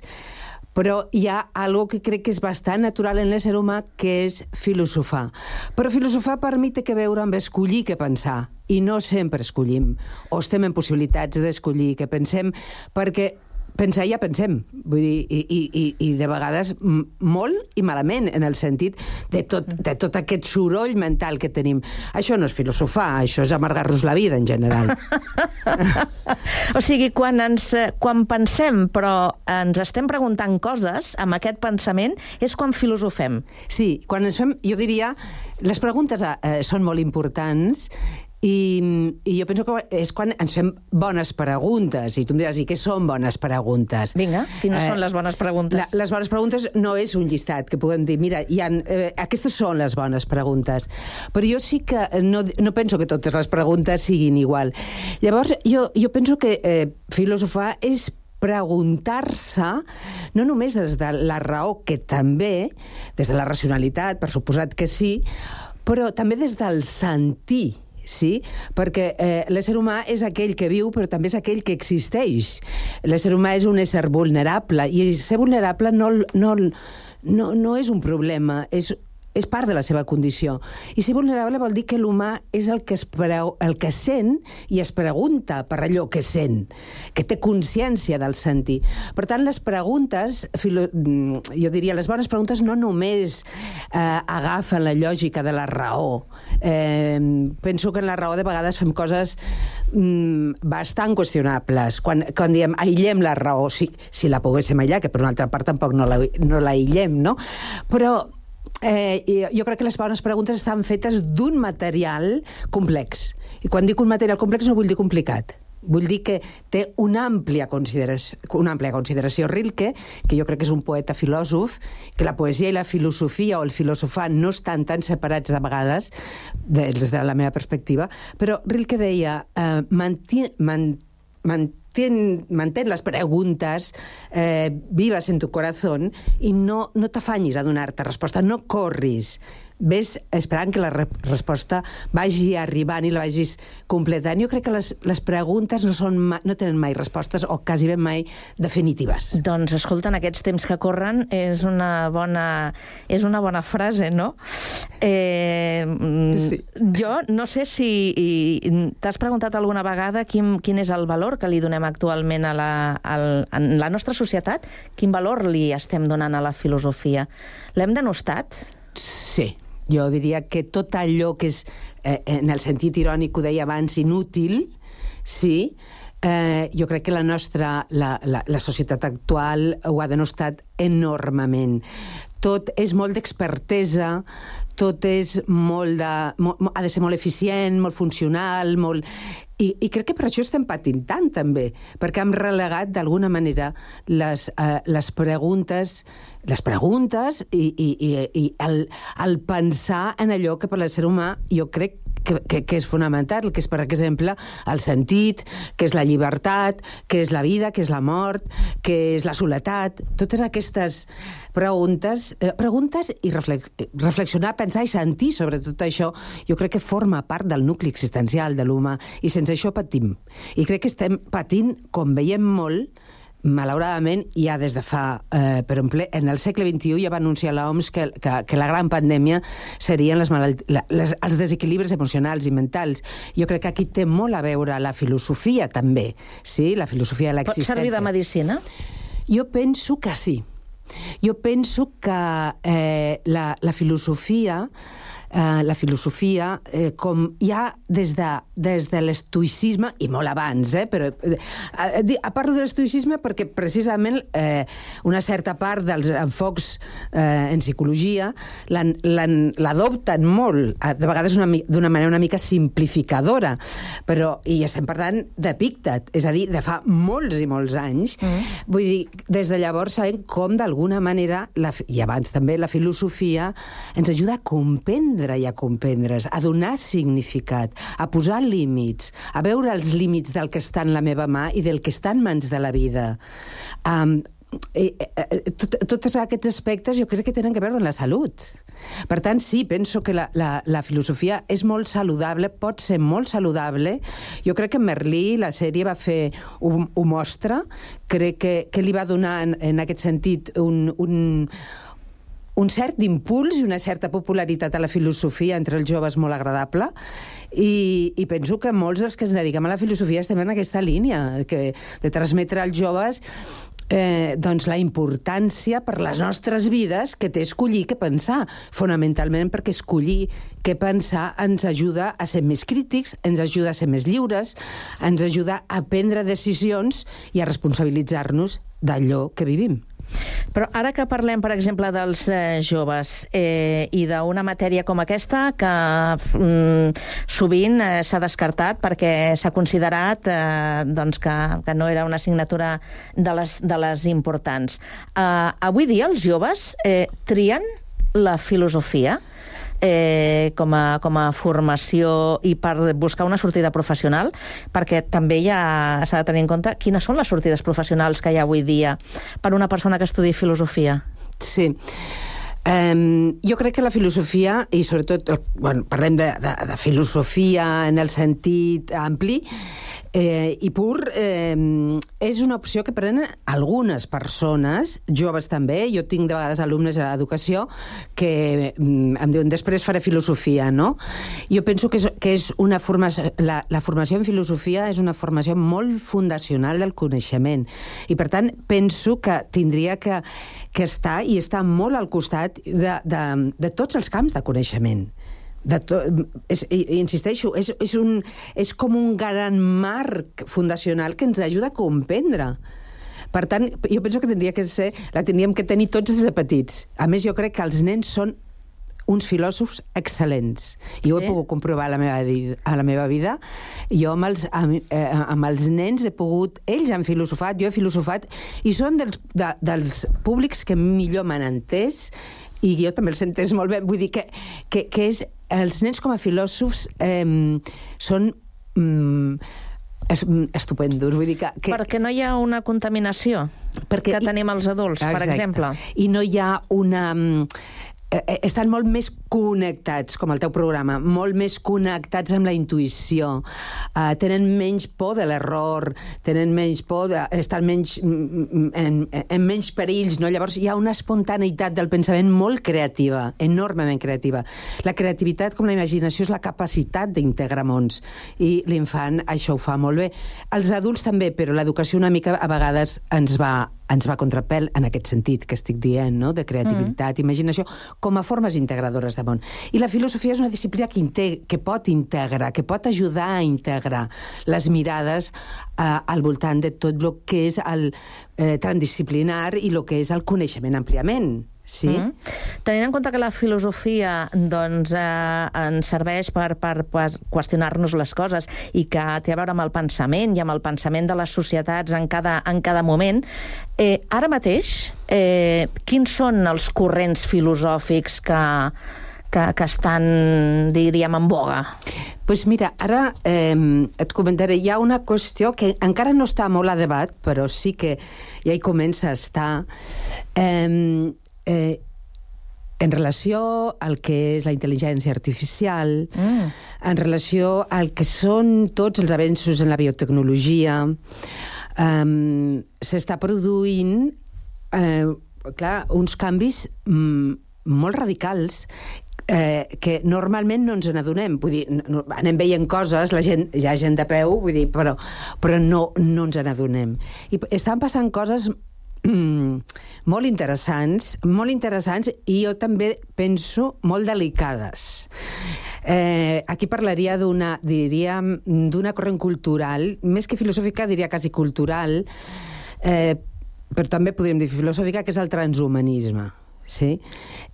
però hi ha algo que crec que és bastant natural en l'ésser humà, que és filosofar. Però filosofar per mi té que veure amb escollir què pensar, i no sempre escollim, o estem en possibilitats d'escollir què pensem, perquè pensar ja pensem, vull dir, i, i, i, i de vegades molt i malament, en el sentit de tot, de tot aquest soroll mental que tenim. Això no és filosofar, això és amargar-nos la vida, en general. o sigui, quan, ens, quan pensem, però ens estem preguntant coses, amb aquest pensament, és quan filosofem. Sí, quan ens fem, jo diria, les preguntes eh, són molt importants i, I jo penso que és quan ens fem bones preguntes. I tu em diràs, i què són bones preguntes? Vinga, quines eh, són les bones preguntes? La, les bones preguntes no és un llistat que puguem dir, mira, hi ha, eh, aquestes són les bones preguntes. Però jo sí que no, no penso que totes les preguntes siguin igual. Llavors, jo, jo penso que eh, filosofar és preguntar-se, no només des de la raó, que també, des de la racionalitat, per suposat que sí, però també des del sentir sí? Perquè eh, l'ésser humà és aquell que viu, però també és aquell que existeix. L'ésser humà és un ésser vulnerable, i ser vulnerable no, no, no, no és un problema, és és part de la seva condició. I ser vulnerable vol dir que l'humà és el que, es preu, el que sent i es pregunta per allò que sent, que té consciència del sentir. Per tant, les preguntes, filo, mm, jo diria, les bones preguntes no només eh, agafen la lògica de la raó. Eh, penso que en la raó de vegades fem coses mm, bastant qüestionables. Quan, quan diem aïllem la raó, si, si la poguéssim aïllar, que per una altra part tampoc no la, no no? Però eh, jo crec que les bones preguntes estan fetes d'un material complex. I quan dic un material complex no vull dir complicat. Vull dir que té una àmplia consideració, una àmplia consideració. Rilke, que jo crec que és un poeta filòsof, que la poesia i la filosofia o el filosofar no estan tan separats de vegades, des de la meva perspectiva, però Rilke deia eh, manti, man, mantén, mantén les preguntes eh, vives en tu corazón i no, no t'afanyis a donar-te resposta, no corris ves esperant que la re resposta vagi arribant i la vagis completant. Jo crec que les, les preguntes no, són no tenen mai respostes o quasi ben mai definitives. Doncs, escolta, en aquests temps que corren és una bona, és una bona frase, no? Eh, sí. Jo no sé si t'has preguntat alguna vegada quin, quin és el valor que li donem actualment a la, al, en la nostra societat, quin valor li estem donant a la filosofia. L'hem denostat? Sí, jo diria que tot allò que és, eh, en el sentit irònic ho deia abans, inútil, sí, eh, jo crec que la nostra, la, la, la societat actual ho ha denostat enormement. Tot és molt d'expertesa, tot és molt de... Molt, ha de ser molt eficient, molt funcional, molt... I, I crec que per això estem patint tant, també, perquè hem relegat, d'alguna manera, les, eh, les preguntes les preguntes i, i, i, i el, el pensar en allò que per l'ésser humà jo crec que, que, que és fonamental, que és, per exemple, el sentit, que és la llibertat, que és la vida, que és la mort, que és la soledat, totes aquestes preguntes, eh, preguntes i reflex, reflexionar, pensar i sentir sobre tot això, jo crec que forma part del nucli existencial de l'humà i sense això patim. I crec que estem patint, com veiem molt, malauradament, ja des de fa... Eh, per exemple, en el segle XXI ja va anunciar l'OMS que, que, que la gran pandèmia serien les malalt... les, els desequilibris emocionals i mentals. Jo crec que aquí té molt a veure la filosofia, també, sí? la filosofia de l'existència. Pot servir de medicina? Jo penso que sí. Jo penso que eh, la, la filosofia eh, la filosofia, eh, com ja des de, des de l'estoïcisme, i molt abans, eh, però eh, eh, parlo de l'estoïcisme perquè precisament eh, una certa part dels enfocs eh, en psicologia l'adopten molt, de vegades d'una manera una mica simplificadora, però, i estem parlant d'Epíctet, és a dir, de fa molts i molts anys. Mm. Vull dir, des de llavors sabem com d'alguna manera, la, i abans també, la filosofia ens ajuda a comprendre entendre i a comprendre's, a donar significat, a posar límits, a veure els límits del que està en la meva mà i del que està en mans de la vida. Um, i, i, tot, tots aquests aspectes jo crec que tenen que veure amb la salut. Per tant, sí, penso que la, la, la filosofia és molt saludable, pot ser molt saludable. Jo crec que Merlí, la sèrie, va fer... Ho, ho mostra. Crec que, que li va donar, en, en aquest sentit, un, un, un cert impuls i una certa popularitat a la filosofia entre els joves molt agradable i, i penso que molts dels que ens dediquem a la filosofia estem en aquesta línia, que, de transmetre als joves eh, doncs la importància per les nostres vides que té escollir què pensar, fonamentalment perquè escollir què pensar ens ajuda a ser més crítics, ens ajuda a ser més lliures, ens ajuda a prendre decisions i a responsabilitzar-nos d'allò que vivim. Però ara que parlem, per exemple, dels eh, joves eh, i d'una matèria com aquesta que mm, sovint eh, s'ha descartat perquè s'ha considerat eh, doncs que, que no era una assignatura de les, de les importants. Eh, avui dia els joves eh, trien la filosofia? Eh, com, a, com a formació i per buscar una sortida professional, perquè també ja s'ha de tenir en compte quines són les sortides professionals que hi ha avui dia per una persona que estudi filosofia. Sí. Um, jo crec que la filosofia, i sobretot, bueno, parlem de, de, de filosofia en el sentit ampli, eh, i pur eh, és una opció que prenen algunes persones, joves també, jo tinc de vegades alumnes a l'educació que mm, em diuen després faré filosofia, no? Jo penso que és, que és una formació, la, la formació en filosofia és una formació molt fundacional del coneixement i per tant penso que tindria que, que estar i estar molt al costat de, de, de tots els camps de coneixement de to, és, insisteixo, és, és, un, és com un gran marc fundacional que ens ajuda a comprendre. Per tant, jo penso que tindria que ser, la tindríem que tenir tots des de petits. A més, jo crec que els nens són uns filòsofs excel·lents. I sí. ho he pogut comprovar a la meva, a la meva vida. Jo amb els, amb, eh, amb els nens he pogut... Ells han filosofat, jo he filosofat, i són dels, de, dels públics que millor m'han entès i jo també els entès molt bé. Vull dir que, que, que és, els nens com a filòsofs eh, són... Mm, és, mm, estupendos. Vull dir que, que... Perquè no hi ha una contaminació Perquè que tenim els adults, per Exacte. exemple. I no hi ha una... mm, eh, eh, estan molt més connectats, com el teu programa, molt més connectats amb la intuïció, uh, tenen menys por de l'error, tenen menys por, de, estan menys, mm, mm, en, en menys perills, no? Llavors hi ha una espontaneïtat del pensament molt creativa, enormement creativa. La creativitat, com la imaginació, és la capacitat d'integrar mons, i l'infant això ho fa molt bé. Els adults també, però l'educació una mica a vegades ens va ens va contrapel en aquest sentit que estic dient, no? de creativitat, mm. imaginació, com a formes integradores de món. I la filosofia és una disciplina que, integ que pot integrar, que pot ajudar a integrar les mirades eh, al voltant de tot el que és el eh, transdisciplinar i el que és el coneixement àmpliament. Sí? Mm -hmm. Tenint en compte que la filosofia doncs, eh, ens serveix per, per, per qüestionar-nos les coses i que té a veure amb el pensament i amb el pensament de les societats en cada, en cada moment, eh, ara mateix, eh, quins són els corrents filosòfics que, que, que estan, diríem, en boga? pues mira, ara eh, et comentaré, hi ha una qüestió que encara no està molt a debat, però sí que ja hi comença a estar. Eh, eh, en relació al que és la intel·ligència artificial, mm. en relació al que són tots els avenços en la biotecnologia, um, s'està produint eh, clar, uns canvis mm, molt radicals eh, que normalment no ens n'adonem. Vull dir, no, anem veient coses, la gent, hi ha gent de peu, vull dir, però, però no, no ens n'adonem. I estan passant coses molt interessants, molt interessants i jo també penso molt delicades. Eh, aquí parlaria d'una, diríem, d'una corrent cultural, més que filosòfica, diria quasi cultural, eh, però també podríem dir filosòfica, que és el transhumanisme. Sí?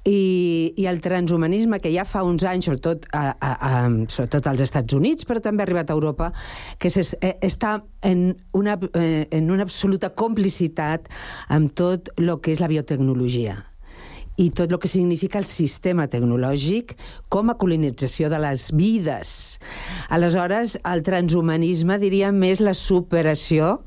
I, I el transhumanisme, que ja fa uns anys, sobretot, a, a, a, sobretot als Estats Units, però també ha arribat a Europa, que es, eh, està en una, eh, en una absoluta complicitat amb tot el que és la biotecnologia i tot el que significa el sistema tecnològic com a colonització de les vides. Aleshores, el transhumanisme, diria, més la superació,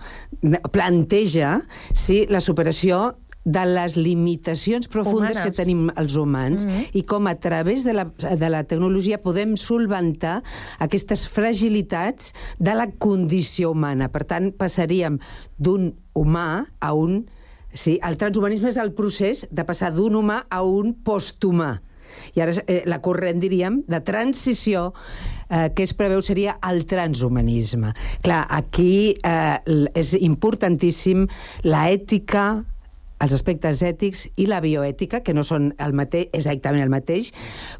planteja sí, la superació de les limitacions profundes Humanes. que tenim els humans mm -hmm. i com a través de la, de la tecnologia podem solventar aquestes fragilitats de la condició humana. Per tant, passaríem d'un humà a un... Sí, el transhumanisme és el procés de passar d'un humà a un posthumà. I ara eh, la corrent, diríem, de transició eh, que es preveu seria el transhumanisme. Clar, aquí eh, és importantíssim la ètica, els aspectes ètics i la bioètica, que no són el mateix, exactament el mateix,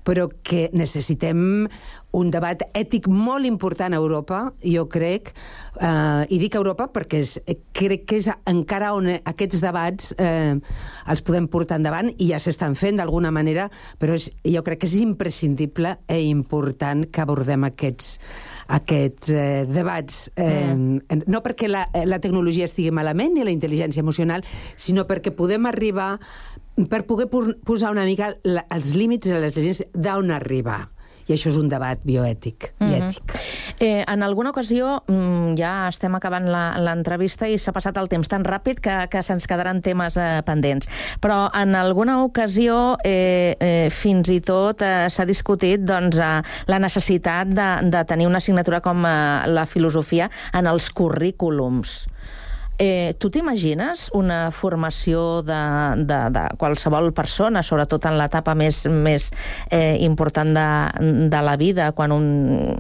però que necessitem un debat ètic molt important a Europa, jo crec, eh, i dic Europa perquè és, crec que és encara on aquests debats eh, els podem portar endavant i ja s'estan fent d'alguna manera, però és, jo crec que és imprescindible i important que abordem aquests aquests eh, debats, eh, mm. no perquè la, la tecnologia estigui malament ni la intel·ligència emocional, sinó perquè podem arribar, per poder posar una mica la, els límits i les línies d'on arribar i això és un debat bioètic mm -hmm. i ètic. Eh, en alguna ocasió, mm, ja estem acabant l'entrevista i s'ha passat el temps tan ràpid que, que se'ns quedaran temes eh, pendents, però en alguna ocasió eh, eh, fins i tot eh, s'ha discutit doncs, eh, la necessitat de, de tenir una assignatura com eh, la filosofia en els currículums. Eh, tu t'imagines una formació de, de, de qualsevol persona, sobretot en l'etapa més, més eh, important de, de la vida, quan un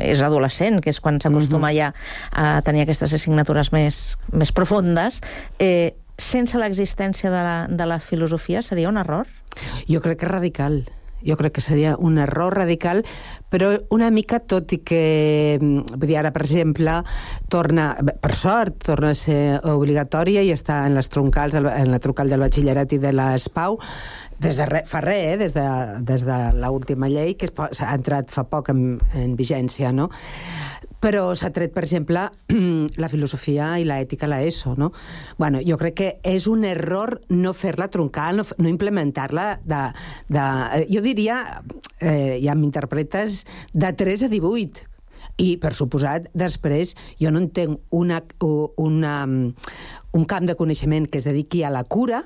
és adolescent, que és quan s'acostuma uh -huh. ja a tenir aquestes assignatures més, més profundes, eh, sense l'existència de, la, de la filosofia seria un error? Jo crec que és radical jo crec que seria un error radical, però una mica, tot i que, mm, vull dir, ara, per exemple, torna, per sort, torna a ser obligatòria i està en les troncals, en la troncal del batxillerat i de l'ESPAU, des de re, fa res, eh? des de, des de l'última llei, que s'ha entrat fa poc en, en vigència, no? però s'ha tret, per exemple, la filosofia i l'ètica a l'ESO, no? Bueno, jo crec que és un error no fer-la troncar, no, no implementar-la de, de... Jo diria, eh, ja m'interpretes, de 3 a 18, I, per suposat, després, jo no entenc una, una, un camp de coneixement que es dediqui a la cura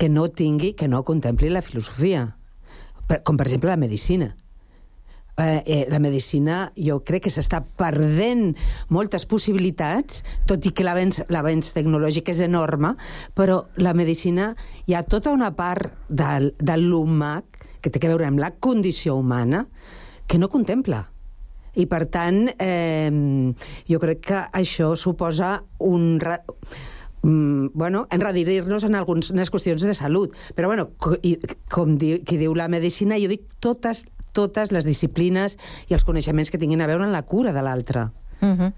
que no tingui, que no contempli la filosofia, com per exemple la medicina. Eh, eh, la medicina jo crec que s'està perdent moltes possibilitats, tot i que l'avenç tecnològic és enorme, però la medicina hi ha tota una part del, de l'humà que té a veure amb la condició humana que no contempla. I, per tant, eh, jo crec que això suposa un... Mm, bueno, enredirir-nos en algunes qüestions de salut. Però, bueno, com di qui diu la medicina, jo dic totes, totes les disciplines i els coneixements que tinguin a veure en la cura de l'altre. Uh -huh.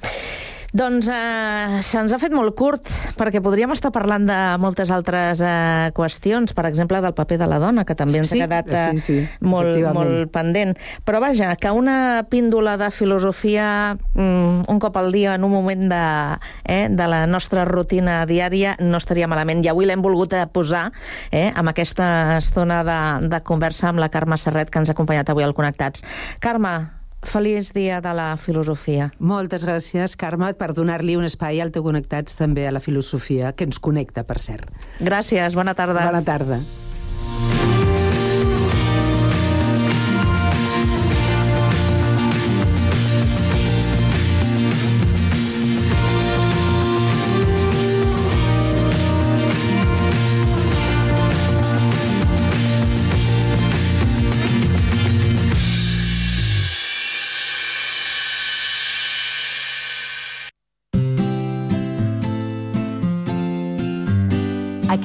Doncs eh, se'ns ha fet molt curt, perquè podríem estar parlant de moltes altres eh, qüestions, per exemple, del paper de la dona, que també ens sí, ha quedat eh, sí, sí, molt, molt pendent. Però vaja, que una píndola de filosofia mm, un cop al dia en un moment de, eh, de la nostra rutina diària no estaria malament. I avui l'hem volgut eh, posar eh, amb aquesta estona de, de conversa amb la Carme Serret, que ens ha acompanyat avui al Connectats. Carme, Feliç dia de la filosofia. Moltes gràcies, Carme, per donar-li un espai al teu Connectats també a la filosofia, que ens connecta, per cert. Gràcies, bona tarda. Bona tarda.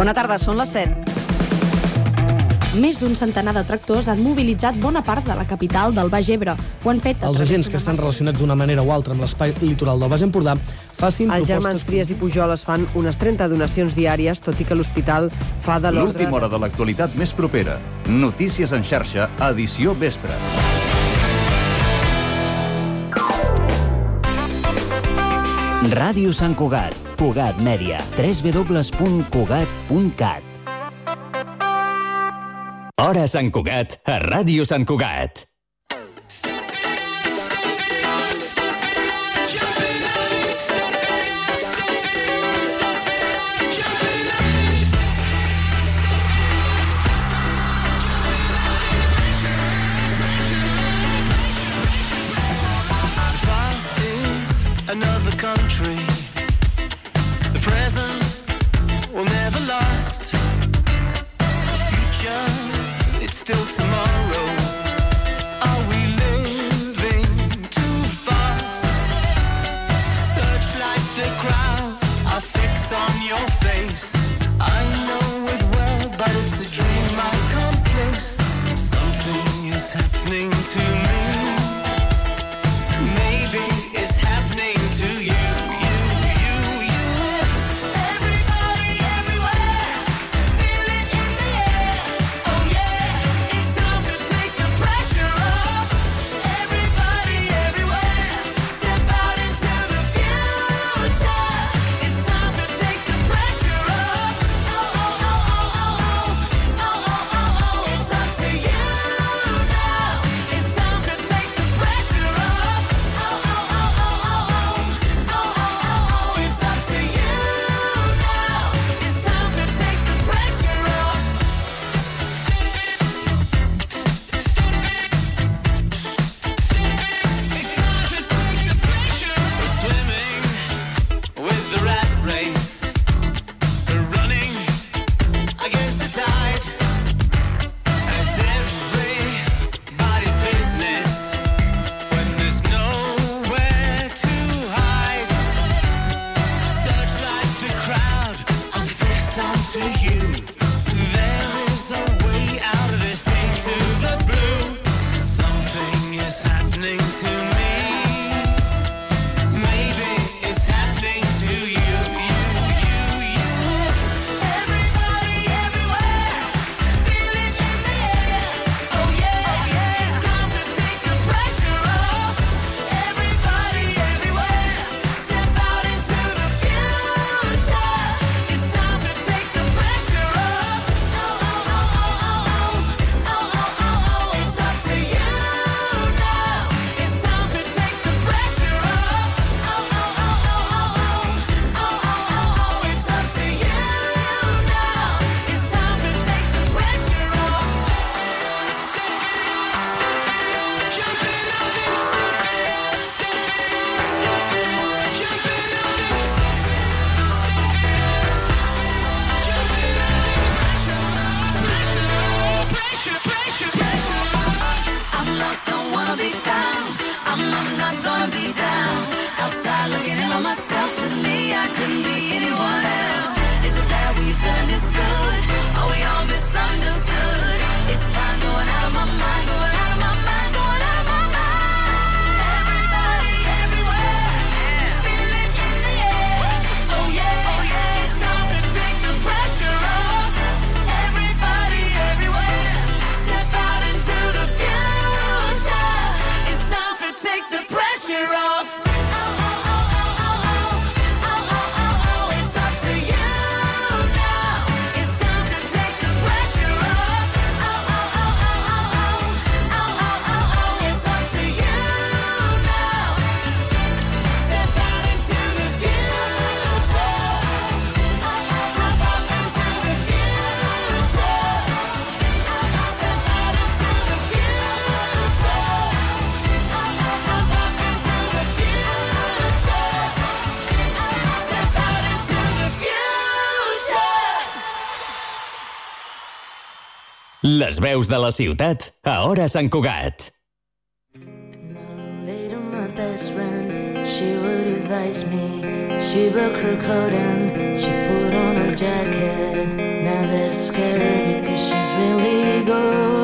Bona tarda, són les 7. Més d'un centenar de tractors han mobilitzat bona part de la capital del Baix Ebre. Ho han fet... Els agents que estan relacionats d'una manera o altra amb l'espai litoral del Baix Empordà facin Els germans propostes... Trias i Pujol es fan unes 30 donacions diàries, tot i que l'hospital fa de l'ordre... L'última hora de l'actualitat més propera. Notícies en xarxa, edició vespre. Ràdio Sant Cugat, Cugat Mèdia, www.cugat.cat. Hora Sant Cugat, a Ràdio Sant Cugat. Still tomorrow. Are we living too fast? Searchlight the crowd, on your face. I know see you. Les veus de la ciutat a Hora Sant Cugat. Best friend, she would advise me. She broke her coat and she put on her jacket. Now they're scared because she's really gone.